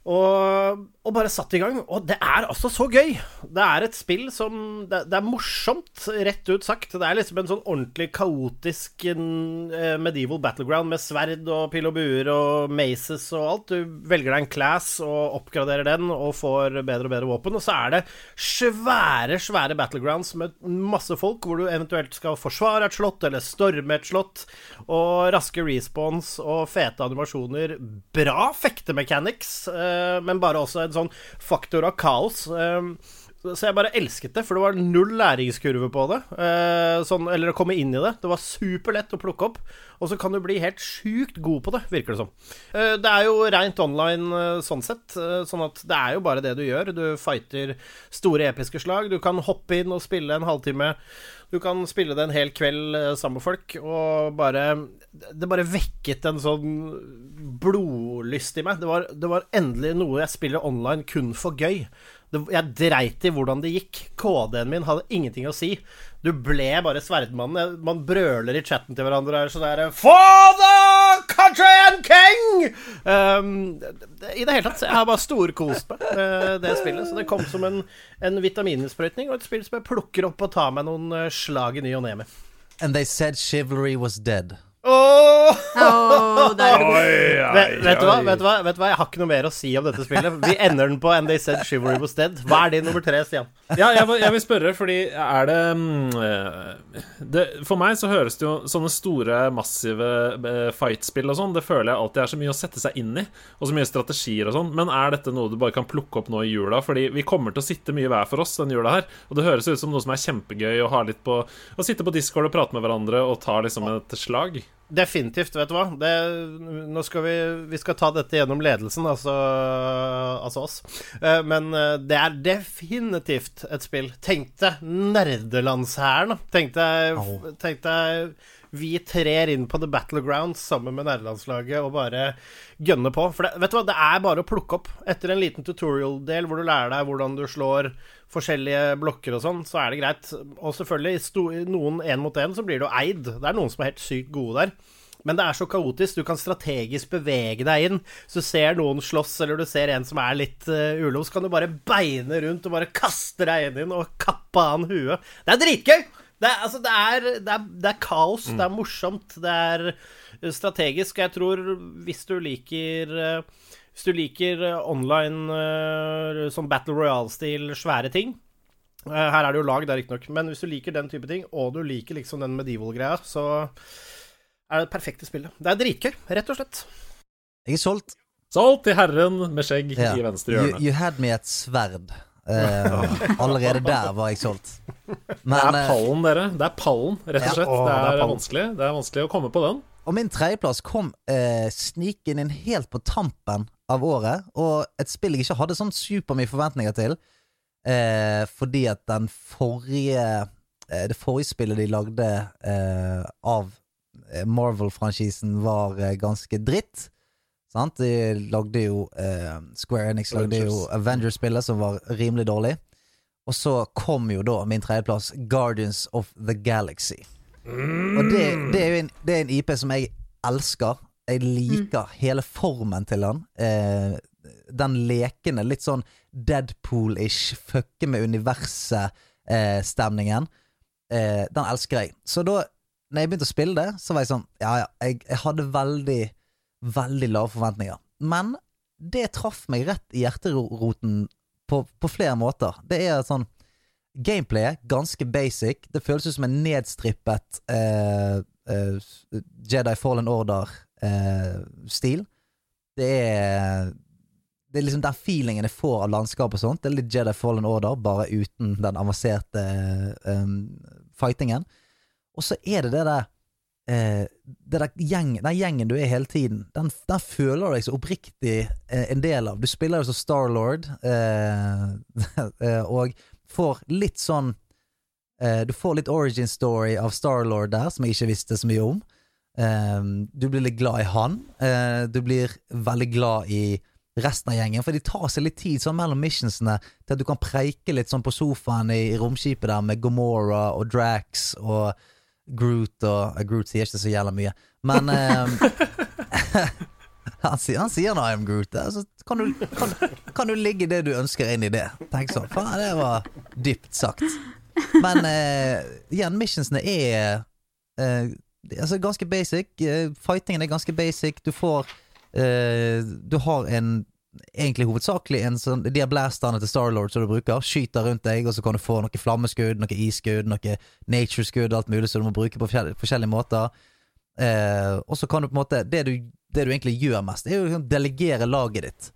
D: Og, og bare satt i gang. Og det er altså så gøy! Det er et spill som Det, det er morsomt, rett ut sagt. Det er liksom en sånn ordentlig kaotisk eh, medieval battleground med sverd og pil og buer og maces og alt. Du velger deg en class og oppgraderer den og får bedre og bedre våpen. Og så er det svære, svære battlegrounds med masse folk, hvor du eventuelt skal forsvare et slott eller storme et slott. Og raske respawns og fete animasjoner. Bra fektemechanics, eh, men bare også en sånn faktor av kaos. Eh, Så jeg bare elsket det, for det var null læringskurve på det. Eh, sånn, eller å komme inn i det. Det var superlett å plukke opp. Og så kan du bli helt sjukt god på det, virker det som. Eh, det er jo rent online eh, sånn sett. eh, sånn at det er jo bare det du gjør. Du fighter store episke slag. Du kan hoppe inn og spille en halvtime. Du kan spille det en hel kveld eh, sammen med folk, og bare Det bare vekket en sånn blodlyst i meg. Det var, det var endelig noe jeg spiller online kun for gøy. Det, jeg dreit i hvordan det gikk. KD-en min hadde ingenting å si. Du ble bare sverdmannen. Man brøler i chatten til hverandre og sånn derre For the country and king! Um, I det hele tatt. Jeg har bare storkost meg med det spillet. Så det kom som en, en vitamininnsprøytning, og et spill som jeg plukker opp og tar meg noen eh, slag i ny og ne med.
F: And they said chivalry was dead.
G: Er.
D: Vet, vet, du hva, vet, du hva, vet du hva? Jeg har ikke noe mer å si om dette spillet. Vi ender den på And They Said Shivery Was Dead. Hva er din nummer tre, Stian?
A: Ja, jeg, vil- jeg vil spørre, fordi er det, mm, eh, det For meg så høres det jo sånne store, massive eh, fight-spill og sånn, det føler jeg alltid er så mye å sette seg inn i, og så mye strategier og sånn. Men er dette noe du bare kan plukke opp nå i jula? Fordi vi kommer til å sitte mye hver for oss den jula her, og det høres ut som noe som er kjempegøy å ha litt på Å sitte på Discord og prate med hverandre og ta liksom et slag.
D: Definitivt, vet du hva. Det, nå skal vi, vi skal ta dette gjennom ledelsen, altså, altså oss. Eh, Men eh, det er definitivt et spill. Tenk deg nerdelandshæren. Tenk deg, tenk deg vi trer inn på The Battlegrounds sammen med nerdelandslaget og bare gønner på. For det, vet du hva, det er bare å plukke opp. Etter en liten tutorial-del hvor du lærer deg hvordan du slår forskjellige blokker og sånn, så er det greit. Og selvfølgelig, i sto- noen én mot én så blir du eid. Det er noen som er helt sykt gode der. Men det er så kaotisk. Du kan strategisk bevege deg inn. Så du ser noen slåss, eller du ser en som er litt uh, ulov, så kan du bare beine rundt og bare kaste deg inn og kappe av han huet. Det er dritgøy! Det er, altså, det er, det er, det er kaos, det er morsomt, det er eh, strategisk. Jeg tror hvis du liker eh, Hvis du liker eh, online eh, sånn Battle Royale-stil, svære ting Her er det jo lag, det er riktignok, men hvis du liker den type ting, og du liker liksom den medieval-greia, så er det det perfekte spillet. Det er dritgøy, rett og slett.
F: Jeg er solgt.
A: Solgt til herren med skjegg
F: Ja.
A: i venstre
F: You,
A: hjørne.
F: you had me et sverd. Eh, allerede der var jeg solgt.
A: Det er
F: eh,
A: pallen, dere. Det er pallen, rett og slett.
D: Ja,
A: Det
D: det er
A: er vanskelig Det er vanskelig å komme på den.
F: Og min tredjeplass kom uh, snikende inn helt på tampen av året, og et spill jeg ikke hadde sånn supermye forventninger til, uh, fordi at den forrige uh, Det forrige spillet de lagde eh, av Marvel-franchisen, var ganske dritt. Sant? De lagde jo eh, Square Enix lagde jo
A: Avengers.
F: Avengers-spillet, som var rimelig dårlig. Og så kom jo da min tredjeplass, Guardians of the Galaxy. Og det, det er jo en, det er en IP som jeg elsker. Jeg liker hele formen til den. Eh, den lekende, litt sånn Deadpool-ish, fucke med universet-stemningen. Eh, den elsker jeg. Så da når jeg begynte å spille det, så var jeg sånn Ja, ja, jeg, jeg hadde veldig, veldig lave forventninger. Men det traff meg rett i hjerteroten på, på flere måter. Det er sånn Gameplayet ganske basic. Det føles som en nedstrippet eh, eh, Jedi Fallen Order-stil. det er Det er liksom den feelingen jeg får av landskapet og sånt. Det er litt Jedi Fallen Order, bare uten den avanserte eh, fightingen. Og så er det det der eh, gjeng, Den gjengen du er hele tiden, den, den føler du deg så oppriktig eh, en del av. Du spiller jo som Starlord, eh, eh, og får litt sånn eh, Du får litt origin story av Starlord der, som jeg ikke visste så mye om. Eh, du blir litt glad i han. Du blir veldig glad i resten av gjengen, for de tar seg litt tid sånn mellom missionsene til at du kan preike litt sånn på sofaen i, i romskipet der med Gomorra og Drax og Groot og eh, Groot sier ikke så jævla mye, men eh, han, sier, han sier 'I am Groot', Altså, kan du, kan, kan du ligge det du ønsker inn i det. Tenk sånn. Faen, det var dypt sagt. Men eh, igjen, missionsene er eh, altså ganske basic. Eh, fightingen er ganske basic. Du får eh, Du har en Egentlig hovedsakelig en sånn De her blasterne til Starlord som du bruker, skyter rundt deg, og så kan du få noe flammeskudd, noe isskudd, noe natureskudd, alt mulig som du må bruke på forskjellige, forskjellige måter. Eh, og så kan du på en måte det du, det du egentlig gjør mest, er jo å delegere laget ditt.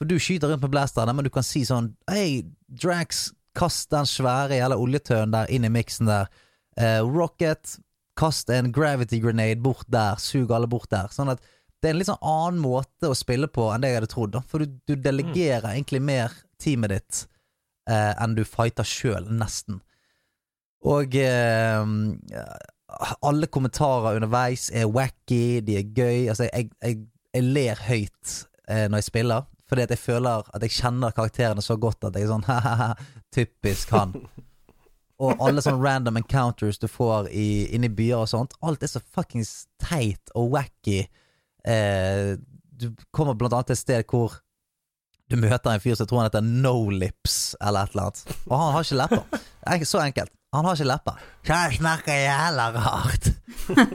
F: For du skyter rundt med blasterne, men du kan si sånn Hei, Drax, kast den svære jævla oljetønnen der inn i miksen der. Eh, rocket, kast en gravity grenade bort der, sug alle bort der. Sånn at det er en litt sånn annen måte å spille på enn det jeg hadde trodd. da For du, du delegerer egentlig mer teamet ditt eh, enn du fighter sjøl, nesten. Og eh, alle kommentarer underveis er wacky, de er gøy. Altså, jeg, jeg, jeg ler høyt eh, når jeg spiller, fordi at jeg føler at jeg kjenner karakterene så godt at jeg er sånn typisk han. Og alle sånne random encounters du får i, inni byer og sånt. Alt er så fuckings teit og wacky. Eh, du kommer blant annet til et sted hvor du møter en fyr som tror han heter No Lips, eller et eller annet. Og han har ikke lepper. Så enkelt. Han har ikke lepper. Så han snakker jævla rart.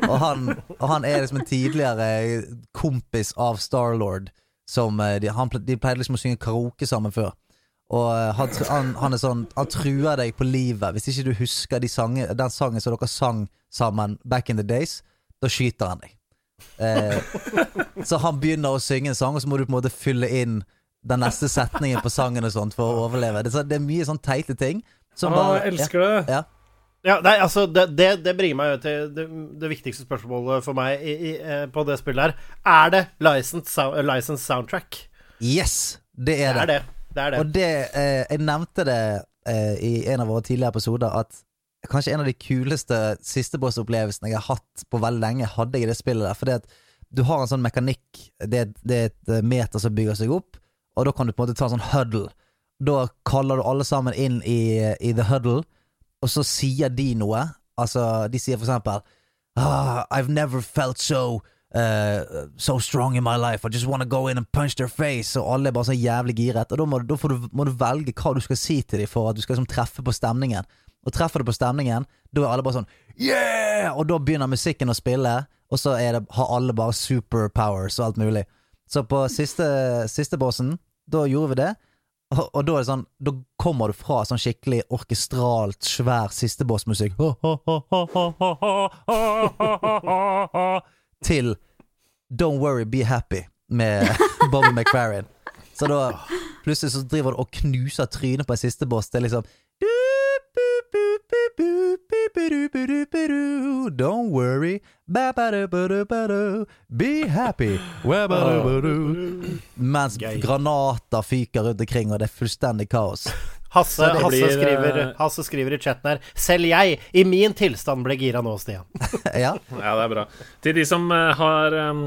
F: og, han, og han er liksom en tidligere kompis av Starlord. Som eh, de, han, de pleide liksom å synge karaoke sammen før. Og eh, han, han, han er sånn Han truer deg på livet. Hvis ikke du husker de sange, den sangen som dere sang sammen back in the days, da skyter han deg. Eh, så han begynner å synge en sang, og så må du på en måte fylle inn den neste setningen på sangen og sånt for å overleve. Det, er det er mye sånn teite ting. Som
A: ah,
F: bare,
A: jeg elsker det.
F: Ja,
D: Ja, nei, altså, det, det, det bringer meg jo til det, det viktigste spørsmålet for meg i, i, eh, på det spillet her. Er det licensed, eh, licensed soundtrack?
F: Yes, det er
D: Det
F: det.
D: er det. Det er det.
F: Og det eh, Jeg nevnte det eh, i en av våre tidligere episoder, at kanskje en av de kuleste sisteboss-opplevelsene jeg har hatt på veldig lenge, hadde jeg i det spillet der. Fordi at du har en sånn mekanikk, det, det er et eh, meter som bygger seg opp, og da kan du på en måte ta en sånn huddle. Da kaller du alle sammen inn i, i the huddle, og så sier de noe. Altså, de sier for eksempel ah, I've never felt so uh, So strong in my life I just wanna go in and punch their face Og alle er bare så jævlig giret Og da må, da du, må du velge hva du skal si til dem For at du skal liksom treffe på stemningen Og treffer du på stemningen Da er alle bare sånn Yeah! Og da begynner musikken å spille Og så er det, har alle bare superpowers Og alt mulig Så på siste, siste bossen Da gjorde vi det og, og da er det sånn Da kommer du fra sånn skikkelig orkestralt svær sistebossmusikk Til Don't Worry, Be Happy med Bobby McFerrin. Så da plutselig så driver du og knuser trynet på en sisteboss. Det er liksom Don't worry, be happy. Mens granater fyker rundt omkring, og det er fullstendig kaos.
D: Hasse,
A: det
D: Hasse,
A: blir,
D: skriver,
A: eh,
D: Hasse skriver i chatten her Selv jeg, i min tilstand, ble gira nå, Stian.
F: Ja,
A: Ja, det er bra. Til de som eh, har um,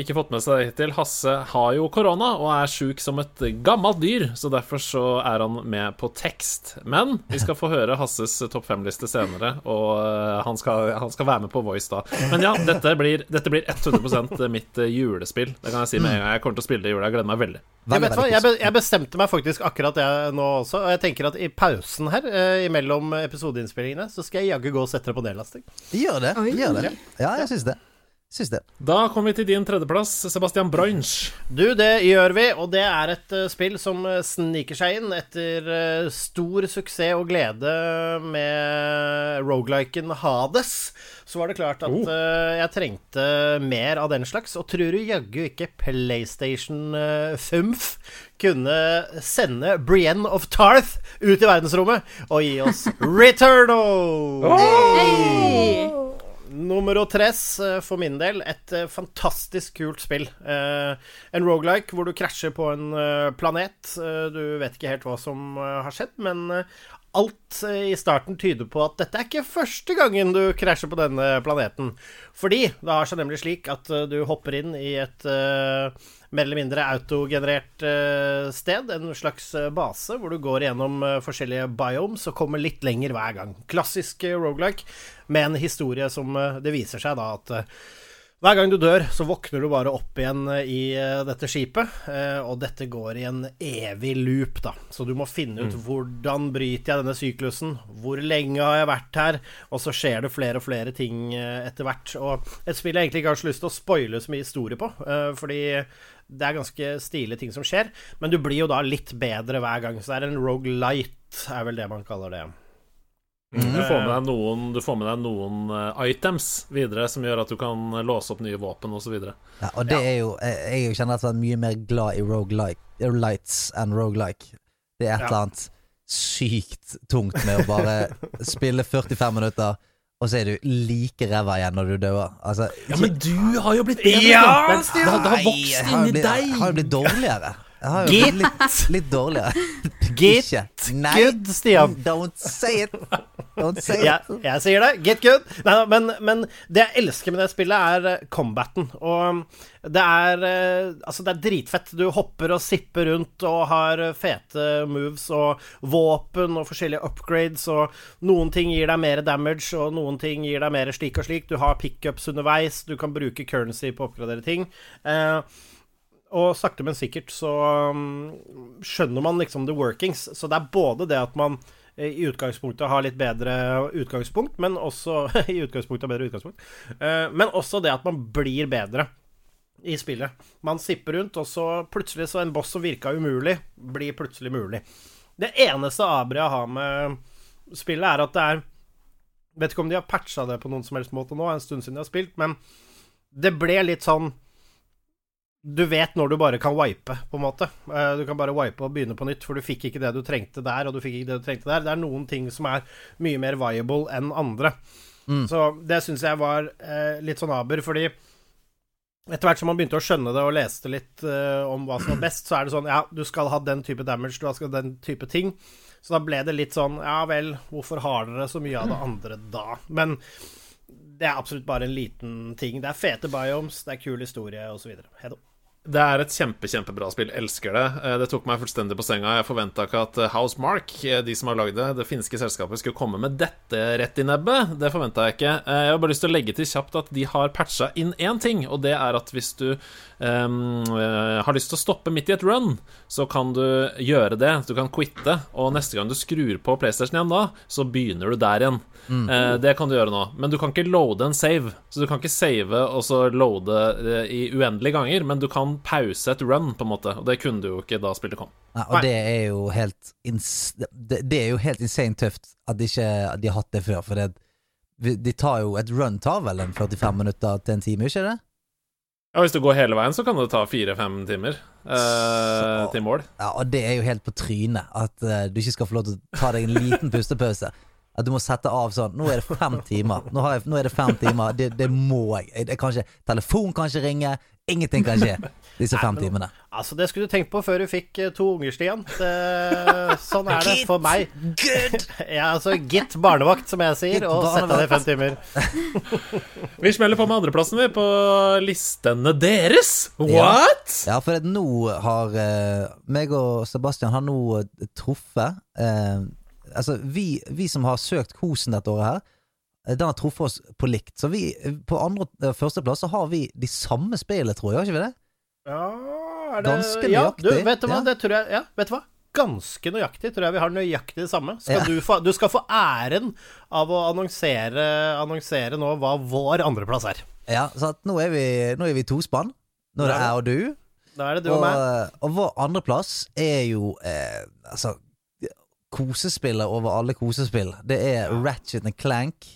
A: ikke fått med seg det hittil, Hasse har jo korona og er sjuk som et gammelt dyr, så derfor så er han med på tekst. Men vi skal få høre Hasses topp fem-liste senere, og uh, han skal, han skal være med på Voice da. Men ja, dette blir, dette blir 100% mitt eh, julespill. Det kan jeg si med en gang. Jeg kommer til å spille det i jula. Jeg gleder meg veldig.
D: Jeg,
F: veldig,
D: vet hva,
F: veldig
D: jeg, be, jeg bestemte meg faktisk akkurat det nå også. Og jeg tenker at i pausen her, eh, mellom episodeinnspillingene, så skal jeg jaggu gå og sette deg på nedlasting.
F: Gjør det.
G: Oi.
F: Gjør det. Ja, jeg syns det. Syns det.
A: Da kommer vi til din tredjeplass, Sebastian Brunch.
D: Du, det gjør vi, og det er et eh, spill som eh, sniker seg inn etter eh, stor suksess og glede med rogeliken Hades. Så var det klart at eh, jeg trengte mer av den slags, og tror du jaggu ikke PlayStation uh, Fumf kunne sende Brienne of Tarth ut i verdensrommet og gi oss Returnal!
G: Hey!
D: Numero tres eh, for min del. Et eh, fantastisk kult spill. Eh, en rogelike hvor du krasjer på en planet. Du vet ikke helt hva som har skjedd, men alt eh, i starten tyder på at dette er ikke første gangen du krasjer på denne planeten. Fordi det har seg nemlig slik at eh, du hopper inn i et uh, mer eller mindre autogenerert uh, sted. En slags base hvor du går gjennom uh, forskjellige biomes og kommer litt lenger hver gang. Klassisk rogelike med en historie som det viser seg da at hver gang du dør, så våkner du bare opp igjen eh, i eh, dette skipet, eh, og dette går i en evig loop, da. Så du må finne ut hvordan bryter jeg denne syklusen, hvor lenge har jeg vært her, og så skjer det flere og flere ting etter hvert. Og et spill jeg egentlig ikke har så lyst til å spoile så mye historie på, fordi det er ganske stilige ting som skjer, men du blir jo da litt bedre hver gang, så det er en roguelite, er vel det man kaller det.
A: Du får med deg noen, du får med deg noen eh, items videre som gjør at du kan låse opp nye våpen osv.
F: Ja, og det er jo Jeg, jeg er at jeg er mye mer glad i roguelike- lights enn roguelike. Det er et
D: Ja.
F: eller annet sykt tungt med å bare spille 45 minutter, og så er du like ræva igjen når du dør. Altså,
A: Ja, men du har jo blitt bedre.
D: Ja,
A: det, har- det har vokst inni deg.
F: Jeg har jo blitt dårligere. Jeg har jo blitt litt, litt dårligere.
D: Get
F: Ikke. Nei,
D: good, Stian.
F: don't say it. Don't say
D: Jeg,
F: it.
D: jeg sier det. Get good. Nei, men, men det jeg elsker med det spillet, er eh, combaten. Og det er eh, Altså, det er dritfett. Du hopper og sipper rundt og har eh, fete moves og våpen og forskjellige upgrades, og noen ting gir deg mer damage, og noen ting gir deg mer slik og slik. Du har pickups underveis, du kan bruke currency på å oppgradere ting. Eh, og sakte, men sikkert så um, skjønner man liksom the workings. Så det er både det at man eh, i utgangspunktet har litt bedre utgangspunkt, men også I utgangspunktet har bedre utgangspunkt. Eh, men også det at man blir bedre i spillet. Man sipper rundt, og så plutselig så en boss som virka umulig, blir plutselig mulig. Det eneste Abria har med spillet, er at det er Vet ikke om de har patcha det på noen som helst måte nå, en stund siden de har spilt, men det ble litt sånn du vet når du bare kan wipe, på en måte. Eh, Du kan bare wipe og begynne på nytt, for du fikk ikke det du trengte der, og du fikk ikke det du trengte der. Det er noen ting som er mye mer viable enn andre. Så det syns jeg var eh, litt sånn aber, fordi etter hvert som man begynte å skjønne det og leste litt eh, om hva som var best, så er det sånn Ja, du skal ha den type damage, du skal ha den type ting. Så da ble det litt sånn Ja vel, hvorfor har dere så mye av det andre da? Men det er absolutt bare en liten ting. Det er fete biomes, det er kul historie, osv. Hedo.
A: Det er et kjempe, kjempebra spill. Elsker det. Eh, Det tok meg fullstendig på senga. Jeg forventa ikke at Housemark, House Mark, eh, de som har lagd det, det finske selskapet, skulle komme med dette rett i nebbet. Det forventa jeg ikke. Eh, Jeg har bare lyst til å legge til kjapt at de har patcha inn én ting, og det er at hvis du eh, har lyst til å stoppe midt i et run, så kan du gjøre det. Du kan quitte, og neste gang du skrur på PlayStation igjen da, så begynner du der igjen. Mm. det kan du gjøre nå. Men du kan ikke loade en save. Så du kan ikke save og så loade eh, i uendelige ganger, men du kan pause et run, på en måte. Og det kunne du jo ikke da spillet kom.
F: Nei, og det er jo helt det, er jo helt insane tøft at de ikke de har hatt det før. For det, de tar jo Et run tar vel en 45 minutter til en time, ikke det?
A: Ja, Hvis du går hele veien, så kan det ta fire-fem timer eh,
F: Så-
A: til mål.
F: Ja, Og det er jo helt på trynet at uh, du ikke skal få lov til å ta deg en liten pustepause. At du må sette av sånn Nå er det fem timer. Nå, har jeg, nå er det fem timer. Det, det må jeg. jeg. jeg kan ikke, telefon kan ikke ringe. Ingenting kan skje disse fem
D: men-
F: timene.
D: Altså, det skulle du tenkt på før du fikk eh, to unger, Stian. Det, sånn er det for meg.
F: Good!
D: Ja, altså, gitt barnevakt, som jeg sier, og sett deg deg fem timer.
A: Vi smeller på med andreplassen, vi, på listene deres. What?!
F: Ja, for nå har eh, meg og Sebastian har nå eh, truffet eh, Altså, vi, vi som har søkt Kosen dette året her, eh, den har truffet oss på likt. Så vi, eh, på andre eh, førsteplass så har vi de samme spillene, tror jeg. Har ikke vi det?
D: Ja, er det
F: Ganske
D: Ja,
F: nøyaktig,
D: du, vet du hva,
F: ja.
D: det tror jeg Ja, vet du hva? Ganske nøyaktig tror jeg vi har nøyaktig det samme. Skal
F: Ja.
D: du, få, du skal få æren av å annonsere, annonsere nå hva vår andreplass er.
F: Ja, så nå er vi, nå er vi tospann. Nå er det
D: Ja.
F: jeg og du.
D: Da er det du og
F: Og,
D: meg.
F: og vår andreplass er jo eh, Altså Kosespillet over alle kosespill. Det er Ratchet and Clank.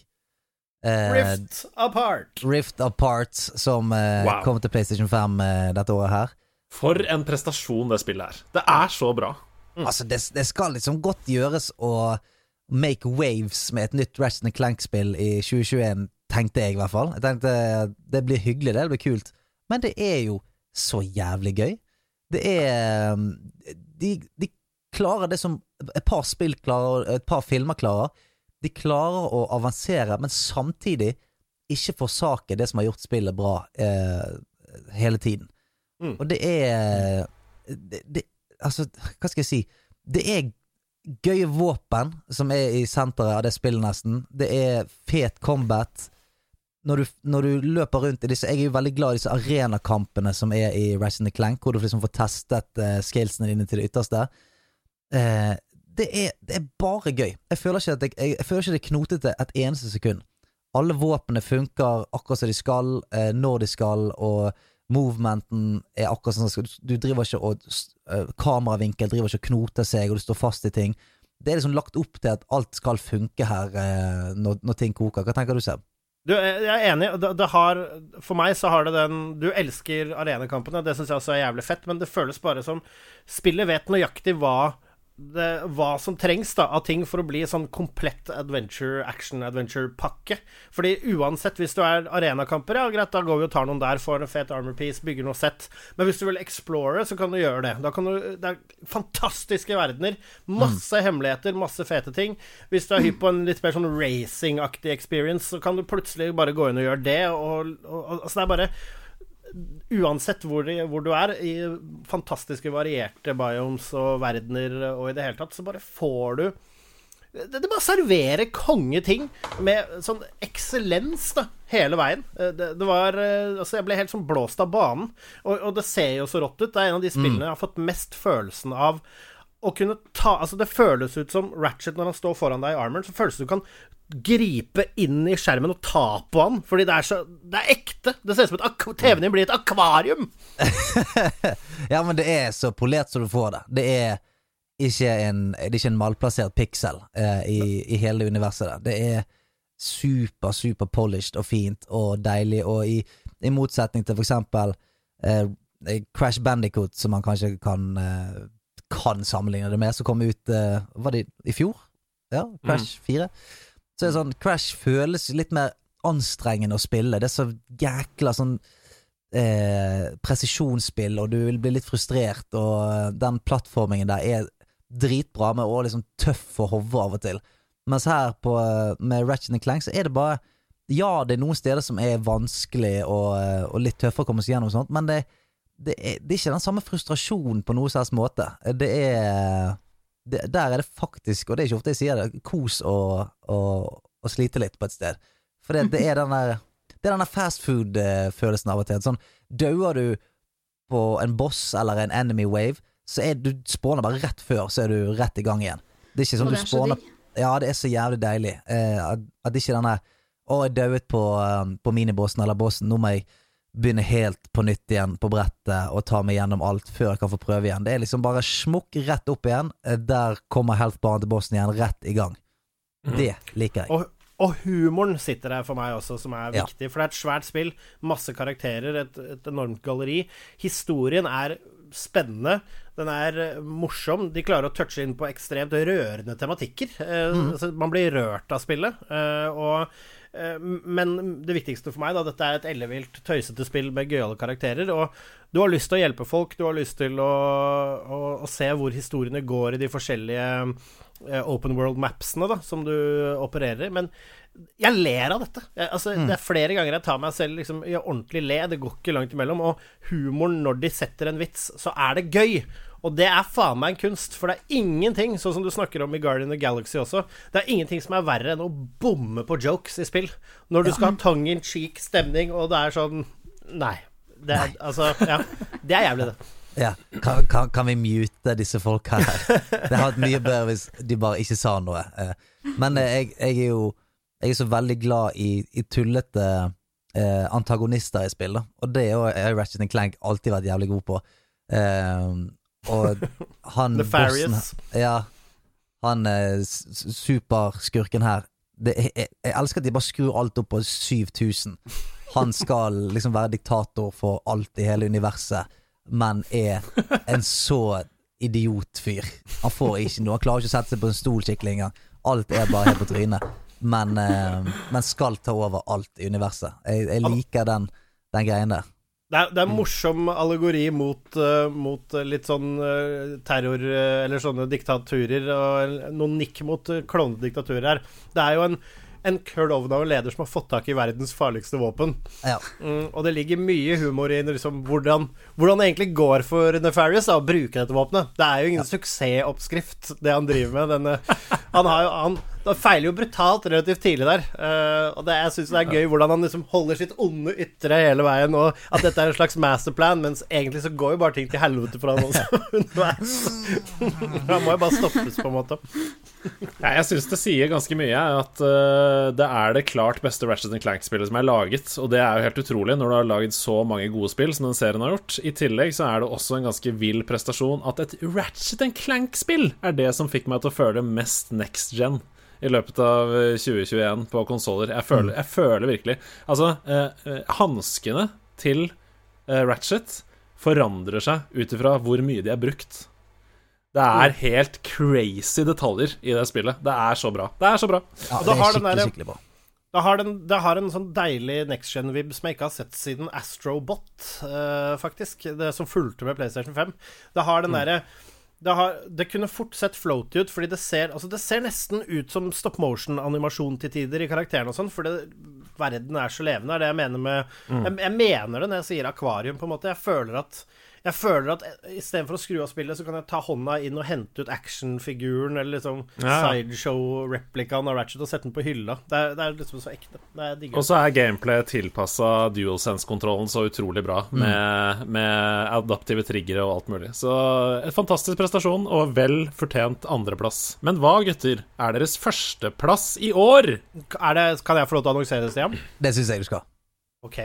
F: Eh,
D: Rift apart.
F: Rift Apart, som eh,
A: Wow.
F: kom til PlayStation 5 eh, dette året her.
A: For en prestasjon det spillet er. Det er så bra.
F: Altså, det, det skal liksom godt gjøres å make waves med et nytt Ratchet Clank-spill i 2021, tenkte jeg i hvert fall. Jeg tenkte det blir hyggelig, det, det blir kult. Men det er jo så jævlig gøy. Det er um, De, de klarer det som et par spill klarer, et par filmer klarer. De klarer å avansere, men samtidig ikke forsake det som har gjort spillet bra eh, hele tiden.
D: Mm.
F: Og det er det, det, Altså, hva skal jeg si? Det er gøye våpen som er i senteret av det spillet, nesten. Det er fet combat. Når du, når du løper rundt i disse Jeg er jo veldig glad i disse arenakampene som er i Resident Clank, hvor du liksom får testet uh, skillsene dine til det ytterste. Eh, det, er, det er bare gøy. Jeg føler ikke at jeg, jeg, jeg føler ikke det er knotete et eneste sekund. Alle våpnene funker akkurat som de skal, eh, når de skal, og movementen er akkurat sånn som. Du driver ikke og uh, Kameravinkel driver ikke og knoter seg, og du står fast i ting. Det er liksom lagt opp til at alt skal funke her eh, når, når ting koker. Hva tenker du, Seb?
D: Du, jeg er enig. Det, det har, for meg så har det den Du elsker arenakampene, det syns jeg også er jævlig fett, men det føles bare som Spillet vet nøyaktig hva det, hva som trengs da av ting for å bli sånn komplett adventure, action-adventure-pakke. Fordi uansett, hvis du er arenakamper, ja greit, da går vi og tar noen der, får en fet armor piece, bygger noe sett. Men hvis du vil explore, så kan du gjøre det. Da kan du, det er fantastiske verdener. Masse hemmeligheter, masse fete ting. Hvis du er hypp på en litt mer sånn racing-aktig experience, så kan du plutselig bare gå inn og gjøre det. Og, og, og, altså det er bare uansett hvor, hvor, du er, i fantastiske varierte biomes og verdener og i det hele tatt, så bare får du det, det bare serverer kongeting med sånn eksellens da, hele veien. Det, det, var Altså, jeg ble helt sånn blåst av banen. Og, og, det ser jo så rått ut. Det er en av de spillene jeg har fått mest følelsen av å kunne ta Altså, det føles ut som Ratchet når han står foran deg i armoren, så føles det du kan gripe inn i skjermen og ta på han. Fordi det er så Det er ekte. Det ser ut som at TV-en din blir et akvarium.
F: ja, men det er så polert som du får det. Det er ikke en, det er ikke en malplassert piksel eh, i, i, hele universet der. Det er super, super polished og fint og deilig, og i, i motsetning til for eksempel eh, Crash Bandicoot, som man kanskje kan, eh, kan sammenligne det med, som kom ut eh, Var det i fjor? Ja, Crash mm. 4. Så er det sånn Crash føles litt mer anstrengende å spille. Det er så jækla sånn eh, presisjonsspill, og du vil bli litt frustrert, og eh, den plattformingen der er dritbra, med å liksom tøff å hove av og til. Mens her på, eh, med Ratchet Clank så er det bare Ja, det er noen steder som er vanskelig og, eh, og litt tøffere å komme seg gjennom, sånt, men det, det, er, det er ikke den samme frustrasjonen på noen slags måte. Det er det, der er det faktisk, og det er ikke ofte jeg sier det, kos å, slite litt på et sted. For det, det er den der Det er denne fast food-følelsen av og til. Sånn, Dauer du på en boss eller en enemy wave, så er du spåner bare rett før, så er du rett i gang igjen. Det er ikke sånn du spåner Ja, det er så jævlig deilig. Eh, at, at ikke den der Å, jeg dauet på, um, på minibossen eller bossen, nå må jeg begynne helt på nytt igjen på brettet og ta meg gjennom alt før jeg kan få prøve igjen. Det er liksom bare smukk rett opp igjen. Eh, der kommer health-baren til bossen igjen, rett i gang. Mm. Det liker jeg.
D: Og, og, humoren sitter der for meg også, som er viktig. Ja. For det er et svært spill. Masse karakterer, et, et enormt galleri. Historien er spennende. Den er eh, morsom. De klarer å touche inn på ekstremt rørende tematikker. Eh, mm. altså, man blir rørt av spillet. og men det viktigste for meg, da, dette er et ellevilt, tøysete spill med gøyale karakterer. Og du har lyst til å hjelpe folk, du har lyst til å, å, å se hvor historiene går i de forskjellige uh, open world mapsene da, som du opererer i. Men jeg ler av dette. Jeg, altså, mm. Det er flere ganger jeg tar meg selv liksom, i ordentlig le. Det går ikke langt imellom. Og humoren når de setter en vits, så er det gøy. Og det er faen meg en kunst, for det er ingenting, sånn som du snakker om i Guardian of Galaxy også, det er ingenting som er verre enn å bomme på jokes i spill. Når du skal ha tongue in cheek stemning, og det er sånn Nei. Det er, altså, ja. Det er jævlig, det.
F: Ja, kan, kan, kan, vi mute disse folka her? Det hadde vært mye bedre hvis de bare ikke sa noe. Eh, men eh, jeg, jeg er jo Jeg er så veldig glad i, i tullete eh, antagonister i spill, da. Og det har Ratchet Clank alltid vært jævlig god på. Eh, og han
D: bossen
F: Ja. Han eh, superskurken her det, jeg, jeg, elsker at de bare skrur alt opp på 7000. Han skal liksom være diktator for alt i hele universet, men er en så idiotfyr. Han får ikke noe. Han klarer ikke å sette seg på en stol skikkelig engang. Alt er bare helt på trynet. Men, eh, men skal ta over alt i universet. Jeg, jeg liker den, den greien der.
D: Det er, det er morsom allegori mot, uh, mot litt sånn uh, terror uh, eller sånne diktaturer, og noen nikk mot klovnediktaturer her. Det er jo en, en av en leder som har fått tak i verdens farligste våpen.
F: Ja.
D: Mm, og det ligger mye humor i liksom, hvordan, hvordan, det egentlig går for Nefarious å bruke dette våpenet. Det er jo ingen ja. suksessoppskrift, det han driver med. Denne, han har jo han, han feiler jo brutalt relativt tidlig der. Uh, og det, jeg syns det er gøy hvordan han liksom holder sitt onde ytre hele veien, og at dette er en slags masterplan, mens egentlig så går jo bare ting til helvete for han også underveis. han må jo bare stoppes, på en måte.
A: ja, jeg syns det sier ganske mye at uh, det er det klart beste Ratchet Clank-spillet som er laget, og det er jo helt utrolig når du har laget så mange gode spill som den serien har gjort. I tillegg så er det også en ganske vill prestasjon at et Ratchet Clank-spill er det som fikk meg til å føle mest next gen i løpet av 2021 eh, på konsoller. Jeg, føler, mm. jeg føler virkelig Altså, eh, eh, hanskene til eh, Ratchet forandrer seg ut ifra hvor mye de er brukt. Det er helt crazy detaljer i det spillet. Det er så bra. Det er så bra.
F: Ja, det er skikkelig,
D: der-
F: skikkelig bra.
D: Det har, den, det har en sånn deilig next gen-vib som jeg ikke har sett siden Astrobot, uh, faktisk. Det som fulgte med PlayStation 5. Det har den derre det, har, det kunne fort sett floaty ut, fordi det ser, altså det ser nesten ut som stop motion-animasjon til tider i karakteren og sånn, fordi verden er så levende. er det jeg mener med jeg, jeg mener det når jeg sier akvarium, på en måte. Jeg føler at jeg føler at istedenfor å skru av spillet, så kan jeg ta hånda inn og hente ut actionfiguren eller liksom
A: Ja.
D: sideshow-replikaen av Ratchet og sette den på hylla. Det er, det er liksom så ekte. Det er.
A: Og så er gameplay tilpassa DualSense-kontrollen så utrolig bra, med, med adaptive triggere og alt mulig. Så et fantastisk prestasjon, og vel fortjent andreplass. Men hva, gutter, er deres førsteplass i år?
D: Er det, kan jeg få lov til å annonsere, Stian?
F: Det syns jeg du skal.
D: Ok.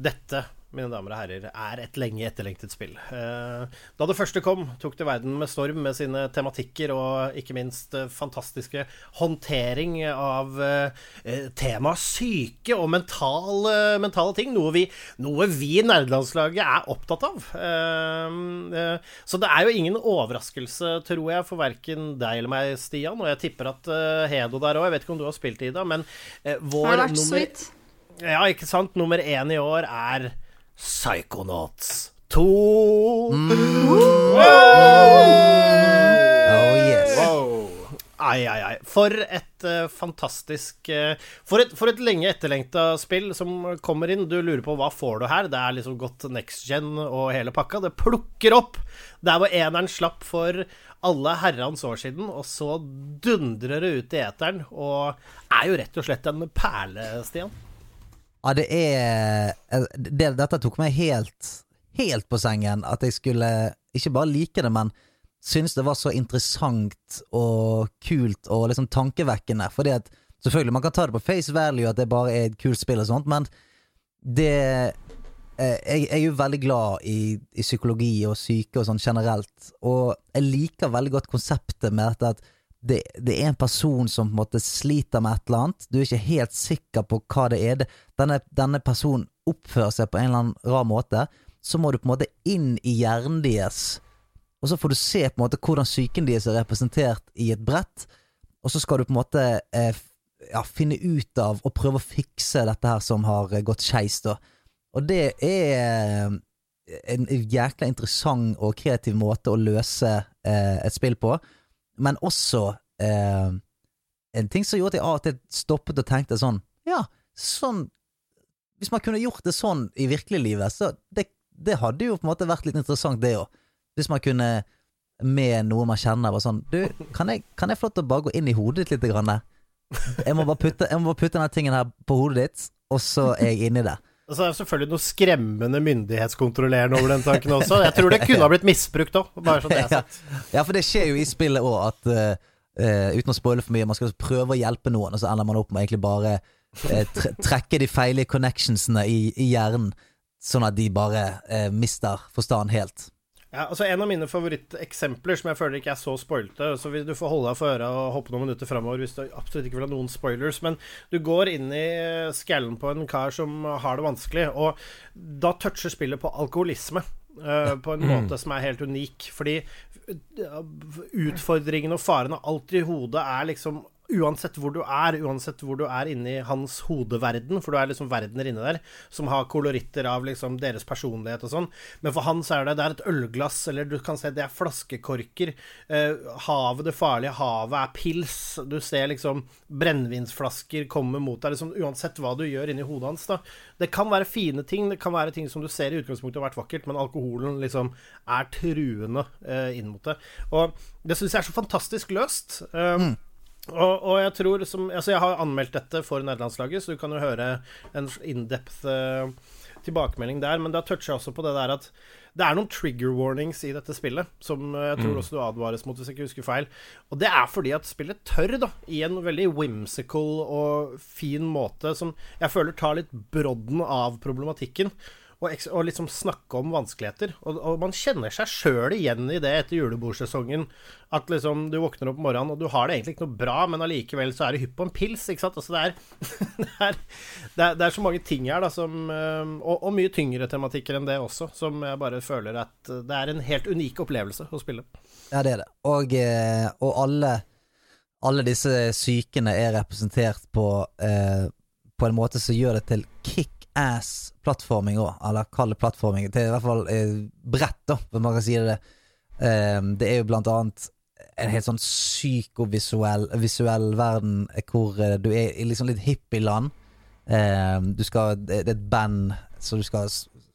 D: Dette, mine damer og herrer, er et lenge etterlengtet spill. Eh, Da det første kom, tok det verden med storm med sine tematikker og ikke minst eh, fantastiske håndtering av eh, eh, tema syke og mentale, mentale ting. Noe vi, noe vi i nerdelandslaget er opptatt av. Så det er jo ingen overraskelse, tror jeg, for verken deg eller meg, Stian. Og jeg tipper at Hedo der òg, jeg vet ikke om du har spilt Ida, men vår
G: Har vært så
D: nummer
G: vidt?
D: ja, ikke sant? Nummer én i år er Psychonauts 2.
F: Oh yes.
D: Ai, ai, ai. For et uh, fantastisk uh, for, et, for et lenge etterlengta spill som kommer inn. Du lurer på hva får du her. Det er liksom godt next gen og hele pakka. Det plukker opp der hvor eneren slapp for alle herrens år siden, og så dundrer det ut i eteren. Og er jo rett og slett en perle, Stian.
F: Ja, det er eh, det, Dette tok meg helt Helt på sengen. At jeg skulle ikke bare like det, men synes det var så interessant og kult og liksom tankevekkende. Fordi at Selvfølgelig, man kan ta det på face value at det bare er et kult spill og sånt, men det eh, jeg, jeg er jo veldig glad i, i psykologi og syke og sånn generelt, og jeg liker veldig godt konseptet med dette at det, det er en person som på en måte sliter med et eller annet. Du er ikke helt sikker på hva det er. Denne, denne personen oppfører seg på en eller annen rar måte. Så må du på en måte inn i hjernen deres, og så får du se på en måte hvordan psyken deres er representert i et brett. Og så skal du på en måte eh, ja, finne ut av og prøve å fikse dette her som har eh, gått skeis. Og det er eh, en jækla interessant og kreativ måte å løse eh, et spill på men også eh, en ting som gjorde at jeg av og til stoppet og tenkte sånn Ja, sånn Hvis man kunne gjort det sånn i virkeliglivet, så det, det hadde jo på en måte vært litt interessant, det òg. Hvis man kunne med noe man kjenner, bare sånn Du, kan jeg, kan jeg få lov til å bare gå inn i hodet ditt litt? Grann? Jeg må bare putte, putte denne tingen her på hodet ditt, og så er jeg inni det.
D: Og så er det selvfølgelig noe skremmende myndighetskontrollerende over den tanken også. Jeg tror det kunne ha blitt misbrukt òg, sånn det er
F: Ja.
D: sagt.
F: Ja, for det skjer jo i spillet òg at uh, uh, Uten å spoile for mye, man skal prøve å hjelpe noen, og så ender man opp med egentlig bare uh, trekke de feilige connectionsene i, i hjernen, sånn at de bare mister forstanden helt.
D: Ja, altså En av mine favoritteksempler som jeg føler ikke er så spoilte Så du får holde deg for øra og hoppe noen minutter framover hvis du absolutt ikke vil ha noen spoilers. Men du går inn i skallen på en kar som har det vanskelig, og da toucher spillet på alkoholisme. Uh, på en måte som er helt unik. Fordi eh, utfordringene og farene alltid i hodet er liksom Uansett hvor du er, uansett hvor du er inni hans hodeverden, for du er liksom verdener inni der, som har koloritter av liksom deres personlighet og sånn. Men for han så er det, det er et ølglass, eller du kan se det er flaskekorker. Eh, havet, det farlige havet, er pils. Du ser liksom brennevinsflasker komme mot deg. Liksom, uansett hva du gjør inni hodet hans. da Det kan være fine ting, det kan være ting som du ser i utgangspunktet har vært vakkert, men alkoholen liksom er truende eh, inn mot det. Og det syns jeg er så fantastisk løst. Um, og, og jeg tror som, Altså, jeg har anmeldt dette for nederlandslaget, så du kan jo høre en in-depth uh, tilbakemelding der. Men da toucher jeg også på det der at det er noen trigger warnings i dette spillet, som jeg tror også du advares mot, hvis jeg ikke husker feil. Og det er fordi at spillet tør, da, i en veldig whimsical og fin måte, som jeg føler tar litt brodden av problematikken. Og, og liksom snakke om vanskeligheter. Og, og man kjenner seg sjøl igjen i det etter julebordsesongen. At liksom du våkner opp om morgenen, og du har det egentlig ikke noe bra, men allikevel så er du hypp på en pils, ikke sant. Altså det er, det er, det er, det er så mange ting her, da, som og, og mye tyngre tematikker enn det også, som jeg bare føler at det er en helt unik opplevelse å spille.
F: Ja, det er det. Og, eh, og alle, alle disse sykene er representert på, eh, på en måte som gjør det til kickass plattforming òg. Eller kall det plattforming. Det er i hvert fall eh, bredt, da, hvis man kan si det. Um, det er jo blant annet en helt sånn psykovisuell visuell verden hvor uh, du er i liksom litt hippieland. Um, du skal, det er et band så du skal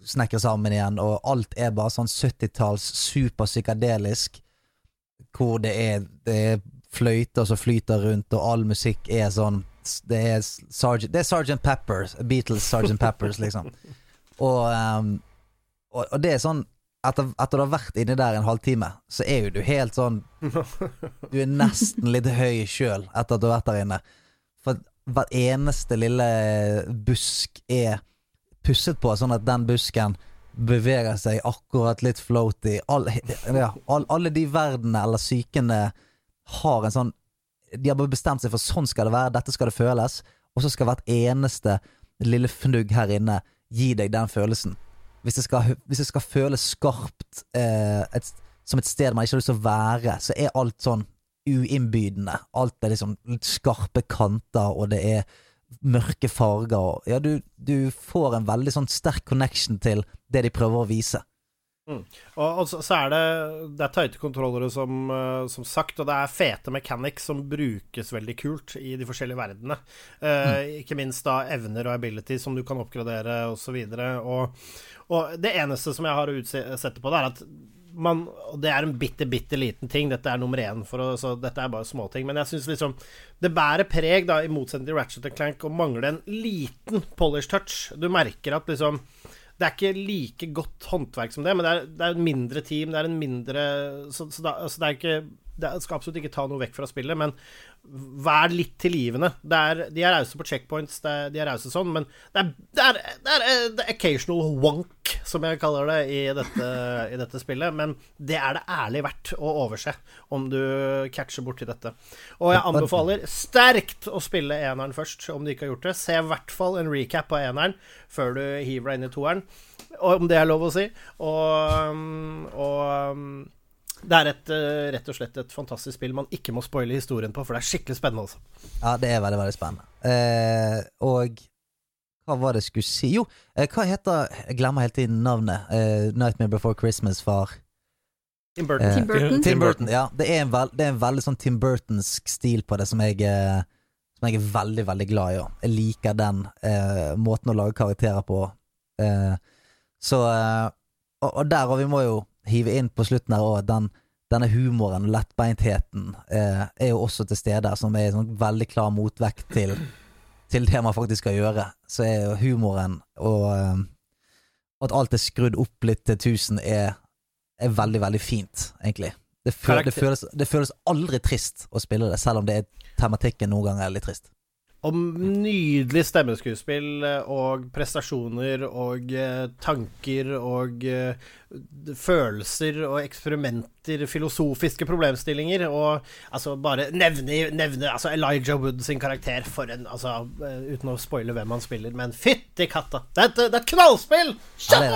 F: snekre sammen igjen, og alt er bare sånn 70-talls superpsykedelisk hvor det er, det er fløyter som flyter rundt, og all musikk er sånn Det er Sergeant, det er Sergeant Peppers, Beatles Sergeant Peppers, liksom. Og, um, og, og det er sånn etter, etter du har vært inni der en halvtime, så er jo du helt sånn Du er nesten litt høy sjøl etter at du har vært der inne. For hver eneste lille busk er pusset på sånn at den busken beveger seg akkurat litt floaty. All, ja, all, alle de verdene eller psykene har en sånn De har bare bestemt seg for sånn skal det være, dette skal det føles, og så skal hvert eneste lille fnugg her inne gi deg den følelsen. Hvis det skal, hvis det skal føles skarpt eh, et, som et sted man ikke har lyst til å være, så er alt sånn uinnbydende. Alt er liksom skarpe kanter, og det er mørke farger. Ja, du, du får en veldig sånn sterk connection til det de prøver å vise.
D: Og, og så, så er det Det er tighte kontrollere, som, eh, som sagt, og det er fete mechanics som brukes veldig kult i de forskjellige verdenene. Eh, Ikke minst da evner og ability som du kan oppgradere, osv. Og, og det eneste som jeg har å utsette på, det er at man Og det er en bitte, bitte liten ting. Dette er nummer én, for å, så dette er bare småting. Men jeg syns liksom Det bærer preg, da, i motsetning til Ratchet Clank, å mangle en liten polish touch. Du merker at liksom det er ikke like godt håndverk som det, men det er, det er et mindre team. Det er en mindre Så, så da, så det er ikke Det skal absolutt ikke ta noe vekk fra spillet, men vær litt tilgivende. Det er, de er rause på checkpoints, det er, de er rause sånn, men det er, det er, det er det the occasional wonk, som jeg kaller det i dette, i dette spillet. Men det er det ærlig verdt å overse om du catcher borti dette. Og jeg anbefaler sterkt å spille eneren først, om du ikke har gjort det. Se i hvert fall en recap av eneren før du hiver deg inn i toeren, om det er lov å si. Og, um, og um, det er et, eh, rett og slett et fantastisk spill man ikke må spoile historien på, for det er skikkelig spennende. Også.
F: Ja, det er veldig, veldig spennende. Eh, og hva var det jeg skulle si? Jo, eh, hva heter Jeg glemmer hele tiden navnet. Eh, 'Nightmare Before Christmas' far.
D: Tim Burton.
F: Eh,
G: Tim Burton.
F: Tim Burton, ja. Det er en, vel, det er en veldig sånn Tim Burtonsk stil på det som jeg, eh, som jeg er veldig, veldig glad i. Jeg liker den eh, måten å lage karakterer på. Eh, så eh, og, og der, og vi må jo hive inn på slutten her òg, den denne humoren og lettbeintheten eh, er jo også til stede, som er en sånn veldig klar motvekt til, til det man faktisk skal gjøre. Så er jo humoren og eh, at alt er skrudd opp litt til tusen, er, er veldig, veldig fint, egentlig. Det, føl, det, føles, det føles aldri trist å spille det, selv om det er tematikken noen ganger er litt trist.
D: Og nydelig stemmeskuespill eh, og prestasjoner og eh, tanker og eh, følelser og eksperimenter, filosofiske problemstillinger. Og altså bare nevne, nevne altså Elijah Wood sin karakter for en altså, Uten å spoile hvem han spiller, men fytti katta! Det er et, det er et knallspill! Shut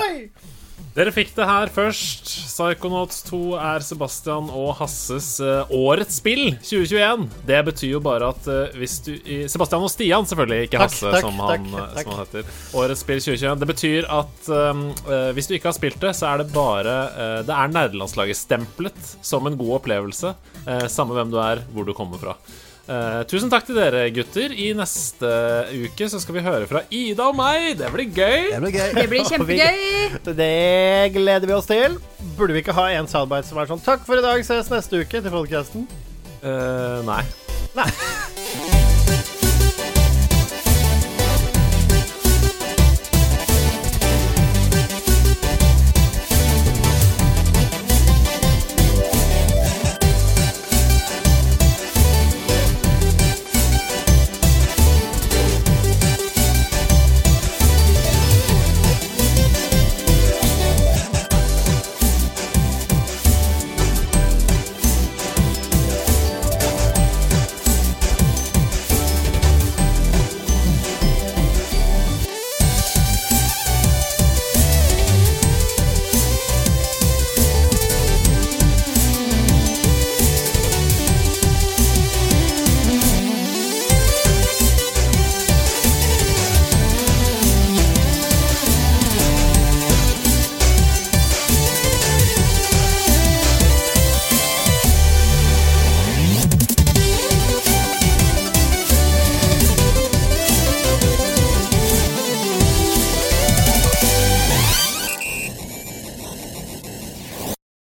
A: Dere fikk det her først. Psychonauts 2 er Sebastian og Hasses eh, årets spill 2021. Det betyr jo bare at eh, hvis du Sebastian og Stian, selvfølgelig, ikke
D: Takk,
A: Hasse,
D: takk,
A: som, han,
D: takk, takk.
A: som han heter. Årets spill 2021. Det betyr at um, eh, hvis du ikke har spilt det, så er det bare uh, Det er nerdelandslaget stemplet som en god opplevelse. Uh, samme hvem du er, hvor du kommer fra. Eh, tusen takk til dere, gutter. I neste uke så skal vi høre fra Ida og meg. Det blir gøy.
F: Det blir gøy.
G: Det blir kjempegøy.
D: Det gleder vi oss til. Burde vi ikke ha en soundbite som er sånn Takk for i dag, ses neste uke til podkasten?
A: Uh, nei.
D: Nei.